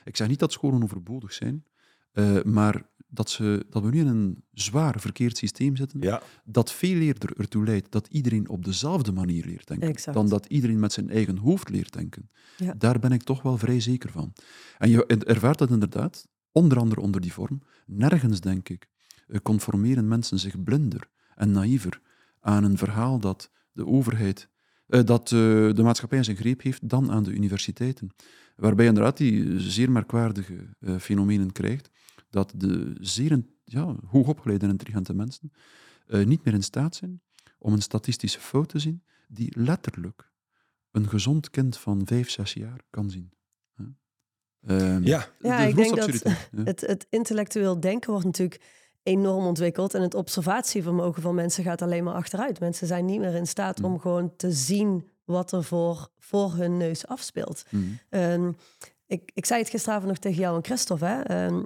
Ik zeg niet dat scholen overbodig zijn, eh, maar dat, ze, dat we nu in een zwaar verkeerd systeem zitten, Ja, dat veel eerder ertoe leidt dat iedereen op dezelfde manier leert denken, Exact. dan dat iedereen met zijn eigen hoofd leert denken. Ja. Daar ben ik toch wel vrij zeker van. En je ervaart dat inderdaad, onder andere onder die vorm. Nergens, denk ik, eh, conformeren mensen zich blinder en naïver aan een verhaal dat de overheid, dat eh, de maatschappij in zijn greep heeft, dan aan de universiteiten. Waarbij je inderdaad die zeer merkwaardige eh, fenomenen krijgt, dat de zeer ja, hoogopgeleide en intelligente mensen eh, niet meer in staat zijn om een statistische fout te zien die letterlijk een gezond kind van vijf, zes jaar kan zien. Hè? Ehm, ja, Ja, ik denk dat. Het, het intellectueel denken wordt natuurlijk enorm ontwikkeld. En het observatievermogen van mensen gaat alleen maar achteruit. Mensen zijn niet meer in staat om gewoon te zien wat er voor, voor hun neus afspeelt. Mhm. Ehm, ik, ik zei het gisteravond nog tegen jou en Christophe. Hè? Ehm,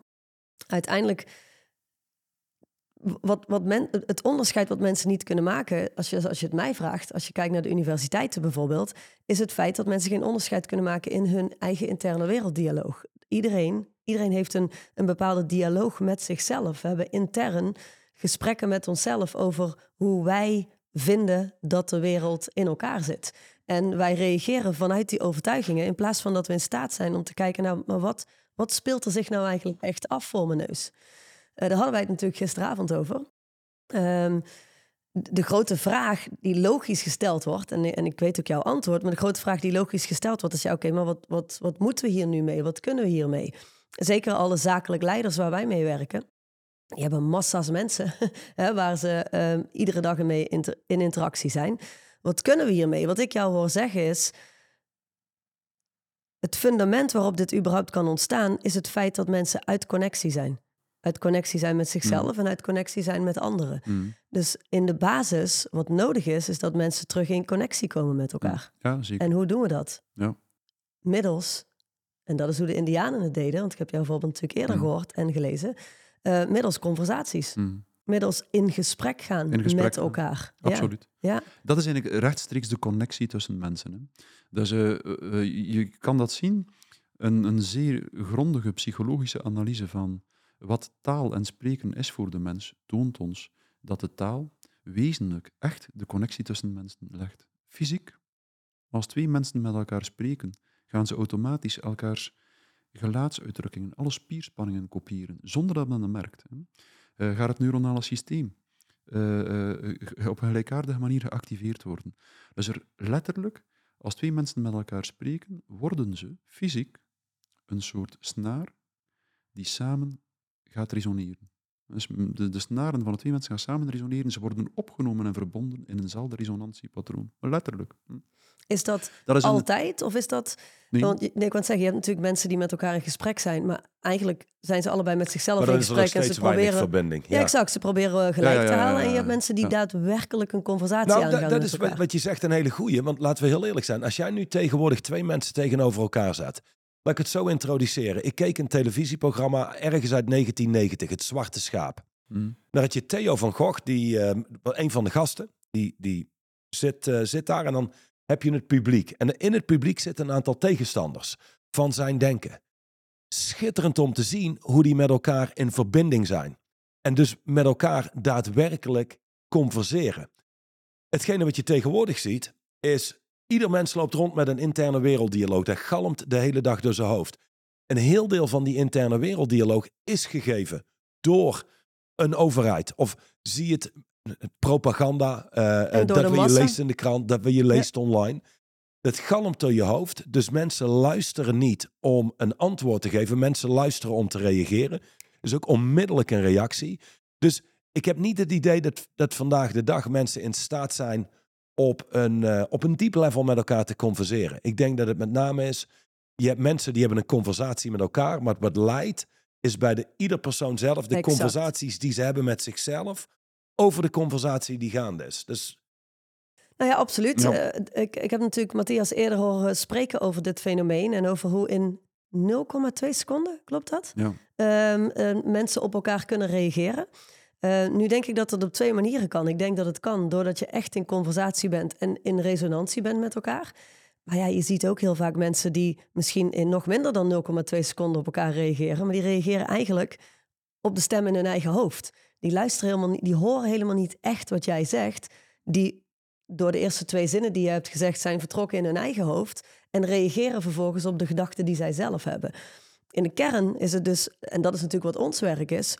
uiteindelijk wat, wat men, het onderscheid wat mensen niet kunnen maken, als je, als je het mij vraagt, als je kijkt naar de universiteiten bijvoorbeeld, is het feit dat mensen geen onderscheid kunnen maken in hun eigen interne werelddialoog. Iedereen, iedereen heeft een, een bepaalde dialoog met zichzelf. We hebben intern gesprekken met onszelf over hoe wij vinden dat de wereld in elkaar zit. En wij reageren vanuit die overtuigingen in plaats van dat we in staat zijn om te kijken, nou, maar wat, wat speelt er zich nou eigenlijk echt af voor mijn neus? Uh, daar hadden wij het natuurlijk gisteravond over. Um, de grote vraag die logisch gesteld wordt, en, en ik weet ook jouw antwoord, maar de grote vraag die logisch gesteld wordt is, ja oké, maar wat, wat, wat moeten we hier nu mee? Wat kunnen we hiermee? Zeker alle zakelijk leiders waar wij mee werken, die hebben massa's mensen hè, waar ze uh, iedere dag mee inter in interactie zijn. Wat kunnen we hiermee? Wat ik jou hoor zeggen is, het fundament waarop dit überhaupt kan ontstaan, is het feit dat mensen uit connectie zijn uit connectie zijn met zichzelf Mm. en uit connectie zijn met anderen. Mm. Dus in de basis, wat nodig is, is dat mensen terug in connectie komen met elkaar. Ja, zeker. En hoe doen we dat? Ja. Middels, en dat is hoe de Indianen het deden, want ik heb jouw voorbeeld natuurlijk eerder Mm. gehoord en gelezen, eh, middels conversaties. Mm. Middels in gesprek gaan In gesprek met gaan. elkaar. Absoluut. Ja. Dat is eigenlijk rechtstreeks de connectie tussen mensen. Hè. Dus je kan dat zien, een, een zeer grondige psychologische analyse van wat taal en spreken is voor de mens, toont ons dat de taal wezenlijk echt de connectie tussen mensen legt. Fysiek, als twee mensen met elkaar spreken, gaan ze automatisch elkaars gelaatsuitdrukkingen, alle spierspanningen kopiëren, zonder dat men dat merkt. Eh, gaat het neuronale systeem eh, eh, op een gelijkaardige manier geactiveerd worden. Dus er letterlijk, als twee mensen met elkaar spreken, worden ze fysiek een soort snaar die samen gaat resoneren. Dus de, de snaren van de twee mensen gaan samen resoneren, ze worden opgenomen en verbonden in eenzelfde resonantiepatroon. Letterlijk. Is dat, Dat is een, altijd? Of is dat... nee, Want nee, ik wou zeggen, je hebt natuurlijk mensen die met elkaar in gesprek zijn, maar eigenlijk zijn ze allebei met zichzelf Maar dan in er gesprek en ze proberen... verbinding. Ja, exact. Ze proberen eh, gelijk Ja, ja, te ja, halen. En je hebt mensen die Ja. daadwerkelijk een conversatie Nou, aangaan dat, dat met is wat, elkaar. wat je zegt een hele goeie. Want laten we heel eerlijk zijn. Als jij nu tegenwoordig twee mensen tegenover elkaar zet. Laat ik het zo introduceren. Ik keek een televisieprogramma ergens uit 1990. Het Zwarte Schaap. hm, Daar had je Theo van Gogh, die, eh, een van de gasten. Die, die zit, eh, zit daar en dan heb je het publiek. En in het publiek zitten een aantal tegenstanders van zijn denken. Schitterend om te zien hoe die met elkaar in verbinding zijn. En dus met elkaar daadwerkelijk converseren. Hetgene wat je tegenwoordig ziet, is ieder mens loopt rond met een interne werelddialoog. Dat galmt de hele dag door zijn hoofd. Een heel deel van die interne werelddialoog is gegeven door een overheid. Of zie het propaganda, eh, door dat wat je leest in de krant, dat wat je leest online. Dat galmt door je hoofd. Dus mensen luisteren niet om een antwoord te geven. Mensen luisteren om te reageren. Dus ook onmiddellijk een reactie. Dus ik heb niet het idee dat, dat vandaag de dag mensen in staat zijn op een, eh, op een diep level met elkaar te converseren. Ik denk dat het met name is, je hebt mensen die hebben een conversatie met elkaar, maar wat leidt is bij de, ieder persoon zelf de Exact. conversaties die ze hebben met zichzelf over de conversatie die gaande is. Dus Nou ja, absoluut. Ja. Eh, ik, ik heb natuurlijk Matthias eerder horen spreken over dit fenomeen en over hoe in 0,2 seconden, klopt dat? ja. Ehm, eh, mensen op elkaar kunnen reageren. Eh, nu denk ik dat het op twee manieren kan. Ik denk dat het kan doordat je echt in conversatie bent en in resonantie bent met elkaar. Maar ja, je ziet ook heel vaak mensen die misschien in nog minder dan 0,2 seconden op elkaar reageren. Maar die reageren eigenlijk op de stem in hun eigen hoofd. Die luisteren helemaal niet, die horen helemaal niet echt wat jij zegt. Die door de eerste twee zinnen die je hebt gezegd zijn vertrokken in hun eigen hoofd. En reageren vervolgens op de gedachten die zij zelf hebben. In de kern is het dus, en dat is natuurlijk wat ons werk is,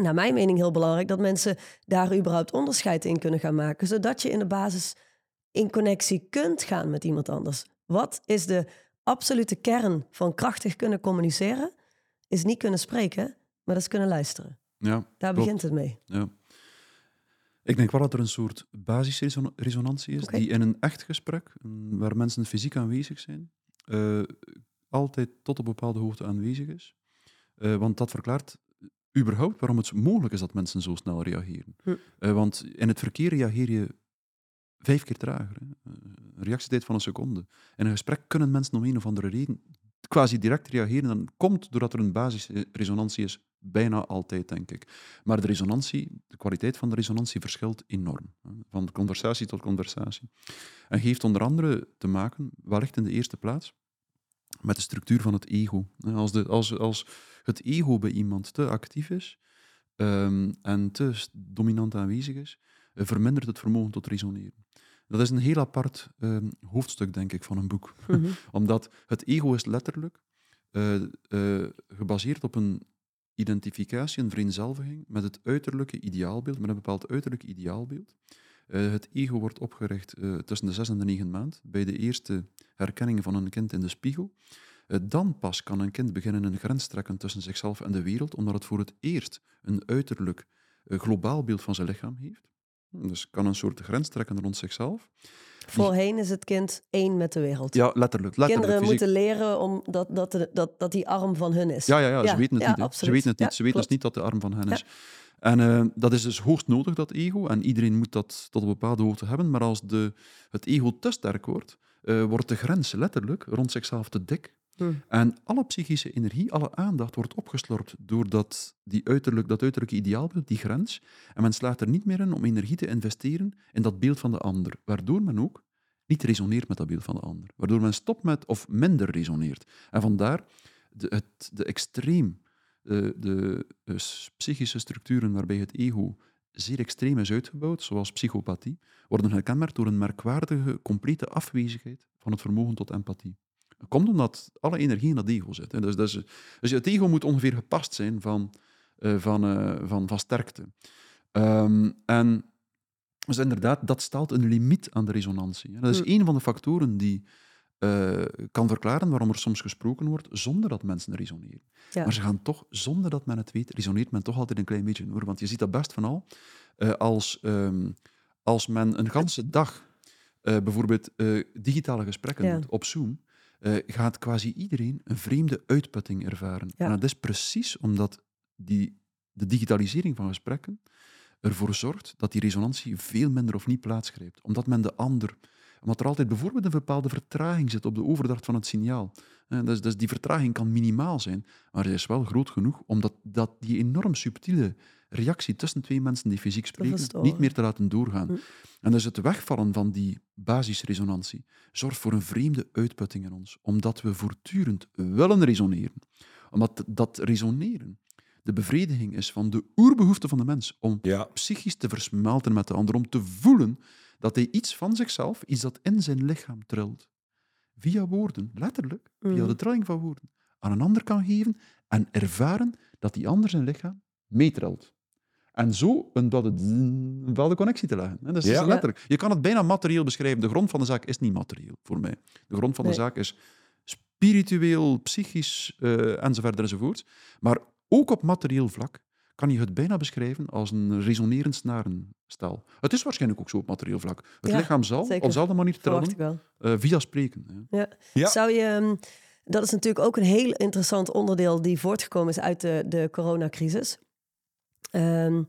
naar mijn mening heel belangrijk dat mensen daar überhaupt onderscheid in kunnen gaan maken, zodat je in de basis in connectie kunt gaan met iemand anders. Wat is de absolute kern van krachtig kunnen communiceren? Is niet kunnen spreken, maar dat is kunnen luisteren. Ja. Daar Klopt. begint het mee. Ja. Ik denk wel dat er een soort basisresonantie is, die in een echt gesprek, waar mensen fysiek aanwezig zijn, eh, altijd tot een bepaalde hoogte aanwezig is. Eh, want dat verklaart überhaupt waarom het mogelijk is dat mensen zo snel reageren. Hm. Eh, want in het verkeer reageer je vijf keer trager. Hè. Een reactietijd van een seconde. In een gesprek kunnen mensen om een of andere reden quasi direct reageren. En dat komt doordat er een basisresonantie is bijna altijd, denk ik. Maar de resonantie, de kwaliteit van de resonantie verschilt enorm. Van conversatie tot conversatie. En heeft onder andere te maken, wellicht in de eerste plaats, met de structuur van het ego. Als, de, als, als het ego bij iemand te actief is ehm, en te dominant aanwezig is, eh, vermindert het vermogen tot resoneren. Dat is een heel apart ehm, hoofdstuk, denk ik, van een boek. Mhm. Omdat het ego is letterlijk eh, eh, gebaseerd op een identificatie, een vereenzelviging met het uiterlijke ideaalbeeld, met een bepaald uiterlijk ideaalbeeld. Eh, het ego wordt opgericht eh, tussen de zes en de negen maand, bij de eerste herkenning van een kind in de spiegel. Eh, dan pas kan een kind beginnen een grens trekken tussen zichzelf en de wereld, omdat het voor het eerst een uiterlijk globaal beeld van zijn lichaam heeft. Dus kan een soort grens trekken rond zichzelf. Voorheen is het kind één met de wereld. Ja, letterlijk. letterlijk Kinderen fysiek. moeten leren om dat, dat, dat, dat die arm van hun is. Ja, ja, ja, Ja, ze weten het ja, niet. Ze weten het niet. Ze weten dus niet dat de arm van hen is. En eh, dat is dus hoogst nodig, dat ego. En iedereen moet dat tot een bepaalde hoogte hebben. Maar als de, het ego te sterk wordt, eh, wordt de grens letterlijk rond zichzelf te dik. Hm. En alle psychische energie, alle aandacht wordt opgeslorpt door dat, die uiterlijk, dat uiterlijke ideaalbeeld, die grens. En men slaagt er niet meer in om energie te investeren in dat beeld van de ander. Waardoor men ook niet resoneert met dat beeld van de ander. Waardoor men stopt met of minder resoneert. En vandaar de, het, de extreem, eh, de s- psychische structuren waarbij het ego zeer extreem is uitgebouwd, zoals psychopathie, worden gekenmerkt door een merkwaardige, complete afwezigheid van het vermogen tot empathie. Dat komt omdat alle energie in dat ego zit. Hè. Dus, dus, dus het ego moet ongeveer gepast zijn van, eh, van, eh, van, van sterkte. Ehm, en dus inderdaad, dat stelt een limiet aan de resonantie. Dat is een van de factoren die eh, kan verklaren waarom er soms gesproken wordt zonder dat mensen resoneren. Ja. Maar ze gaan toch, zonder dat men het weet, resoneert men toch altijd een klein beetje hoor. Want je ziet dat best van al. als, ehm, als men een ganse dag bijvoorbeeld digitale gesprekken Ja. doet op Zoom, eh, gaat quasi iedereen een vreemde uitputting ervaren. Ja. En dat is precies omdat die, de digitalisering van gesprekken ervoor zorgt dat die resonantie veel minder of niet plaatsgrijpt. Omdat men de ander omdat er altijd bijvoorbeeld een bepaalde vertraging zit op de overdracht van het signaal. Eh, Dus, dus die vertraging kan minimaal zijn, maar het is wel groot genoeg omdat dat die enorm subtiele reactie tussen twee mensen die fysiek spreken niet meer te laten doorgaan. Hm. En dus het wegvallen van die basisresonantie zorgt voor een vreemde uitputting in ons, omdat we voortdurend willen resoneren. Omdat dat resoneren de bevrediging is van de oerbehoefte van de mens om Ja, psychisch te versmelten met de ander, om te voelen dat hij iets van zichzelf, iets dat in zijn lichaam trilt, via woorden, letterlijk, via Mhm. de trilling van woorden, aan een ander kan geven en ervaren dat die ander zijn lichaam meetrilt. En zo een bepaalde, connectie te leggen. hè. Dat is Ja. letterlijk. Je kan het bijna materieel beschrijven. De grond van de zaak is niet materieel voor mij. De grond van Nee. de zaak is spiritueel, psychisch eh, enzovoort enzovoort. Maar ook op materieel vlak kan je het bijna beschrijven als een resonerend snarenstel. Het is waarschijnlijk ook zo op materieel vlak. Het Ja, lichaam zal zeker. op dezelfde manier trillen eh, via spreken. hè. Ja. Zou je, ehm, dat is natuurlijk ook een heel interessant onderdeel die voortgekomen is uit de, de coronacrisis. Ehm,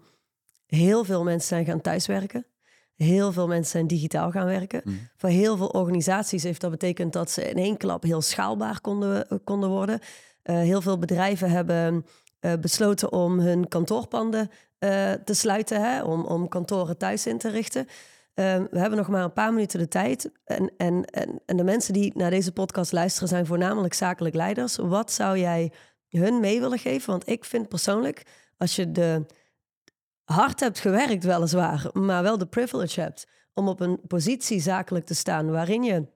heel veel mensen zijn gaan thuiswerken. Heel veel mensen zijn digitaal gaan werken. Mhm. Voor heel veel organisaties heeft dat betekend dat ze in één klap heel schaalbaar konden, eh, konden worden. Eh, heel veel bedrijven hebben eh, besloten om hun kantoorpanden te sluiten, hè, om, om kantoren thuis in te richten. Ehm, we hebben nog maar een paar minuten de tijd. En, en, en, en de mensen die naar deze podcast luisteren zijn voornamelijk zakelijk leiders. Wat zou jij hun mee willen geven? Want ik vind persoonlijk, als je de hard hebt gewerkt weliswaar, maar wel de privilege hebt om op een positie zakelijk te staan waarin je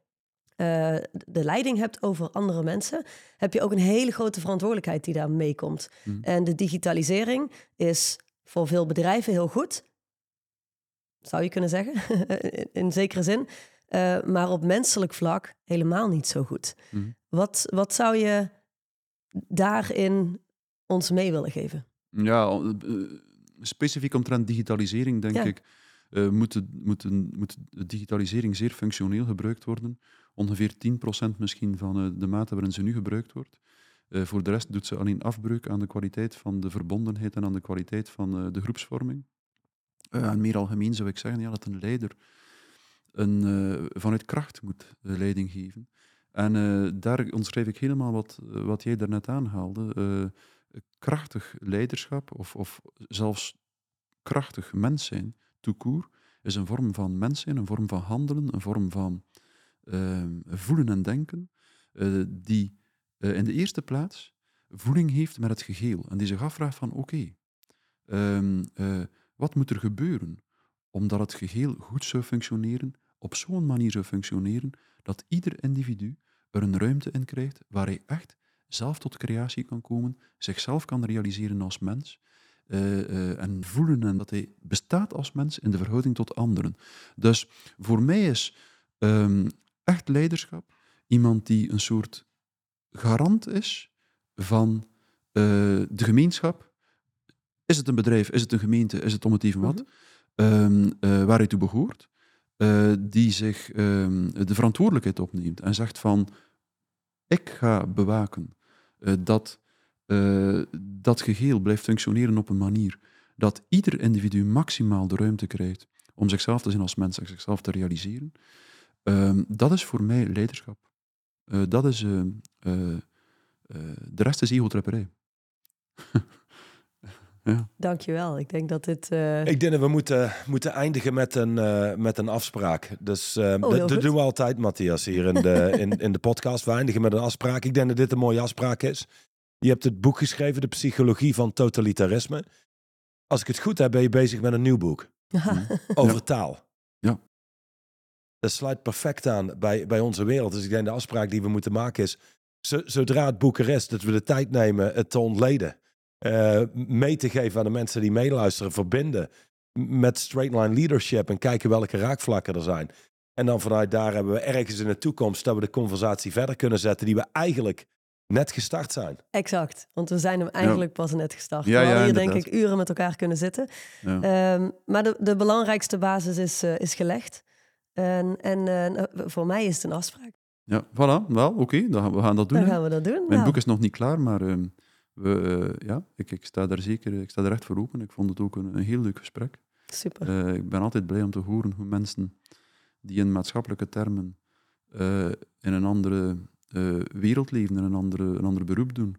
eh, de leiding hebt over andere mensen, heb je ook een hele grote verantwoordelijkheid die daar meekomt. Mhm. En de digitalisering is voor veel bedrijven heel goed, zou je kunnen zeggen, in, zekere zin. Eh, maar op menselijk vlak helemaal niet zo goed. Mhm. Wat, wat zou je daarin ons mee willen geven? Ja, eh, specifiek omtrent digitalisering, denk Ja. ik, eh, moet, de, moet, de, moet de digitalisering zeer functioneel gebruikt worden. Ongeveer 10% misschien van eh, de mate waarin ze nu gebruikt wordt. Eh, voor de rest doet ze alleen afbreuk aan de kwaliteit van de verbondenheid en aan de kwaliteit van eh, de groepsvorming. Eh, en meer algemeen zou ik zeggen ja, dat een leider een, eh, vanuit kracht moet eh, leiding geven. En eh, daar omschrijf ik helemaal wat, wat jij daarnet aanhaalde. Krachtig leiderschap of, of zelfs krachtig mens zijn, court, is een vorm van mens zijn, een vorm van handelen, een vorm van ehm, voelen en denken, eh, die eh, in de eerste plaats voeling heeft met het geheel en die zich afvraagt van oké, ehm, eh, wat moet er gebeuren omdat het geheel goed zou functioneren, op zo'n manier zou functioneren, dat ieder individu er een ruimte in krijgt waar hij echt zelf tot creatie kan komen, zichzelf kan realiseren als mens eh, eh, en voelen en dat hij bestaat als mens in de verhouding tot anderen. Dus voor mij is ehm, echt leiderschap iemand die een soort garant is van eh, de gemeenschap. Is het een bedrijf, is het een gemeente, is het om het even wat, Mhm. ehm, eh, waar hij toe behoort, eh, die zich ehm, de verantwoordelijkheid opneemt en zegt van ik ga bewaken dat eh, dat geheel blijft functioneren op een manier dat ieder individu maximaal de ruimte krijgt om zichzelf te zien als mens en zichzelf te realiseren. Ehm, dat is voor mij leiderschap. Eh, dat is... eh, eh, eh, de rest is egotrepperij. ja. Dankjewel. Ik denk dat dit... eh, Ik denk dat we moeten, moeten eindigen met een, eh, met een afspraak. Dus eh, dat- heel dat doen we altijd, Matthias, hier in de, in, in de podcast. We eindigen met een afspraak. Ik denk dat dit een mooie afspraak is. Je hebt het boek geschreven, De Psychologie van Totalitarisme. Als ik het goed heb, ben je bezig met een nieuw boek over Ja. taal. Ja. Dat sluit perfect aan bij, bij onze wereld. Dus ik denk de afspraak die we moeten maken is... zo- zodra het boek er is, dat we de tijd nemen het te ontleden. Eh, mee te geven aan de mensen die meeluisteren. Verbinden met straight line leadership en kijken welke raakvlakken er zijn. En dan vanuit daar hebben we ergens in de toekomst dat we de conversatie verder kunnen zetten die we eigenlijk net gestart zijn. Exact, want we zijn hem eigenlijk pas net gestart. Ja, we hadden ja, hier denk ik uren met elkaar kunnen zitten. Ja. Ehm, maar de, de belangrijkste basis is, eh, is gelegd. En, en eh, voor mij is het een afspraak. ja, voilà. Wel, oké, dan gaan we gaan dat doen. Dan hè. gaan we dat doen. Mijn Nou, boek is nog niet klaar, maar ehm, we, eh, ja, ik, ik sta daar zeker ik sta er echt voor open. Ik vond het ook een, een heel leuk gesprek. Super. Eh, ik ben altijd blij om te horen hoe mensen die in maatschappelijke termen eh, in een andere eh, wereld leven, in een, andere, een ander beroep doen,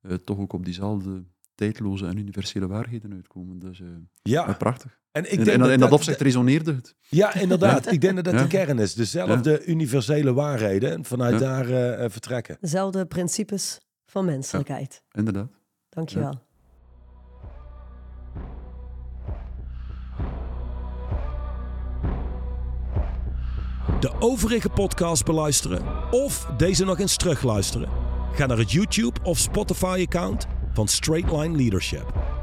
eh, toch ook op diezelfde tijdloze en universele waarheden uitkomen. Dus eh, Ja, prachtig. en ik in, denk in, in dat opzicht resoneerde het. Ja, inderdaad. Ik denk dat dat Ja. de kern is. Dezelfde universele waarheden en vanuit Ja. daar vertrekken. Dezelfde principes van menselijkheid. Inderdaad. Dankjewel. De overige podcast beluisteren of deze nog eens terugluisteren? Ga naar het YouTube of Spotify account van Straight Line Leadership.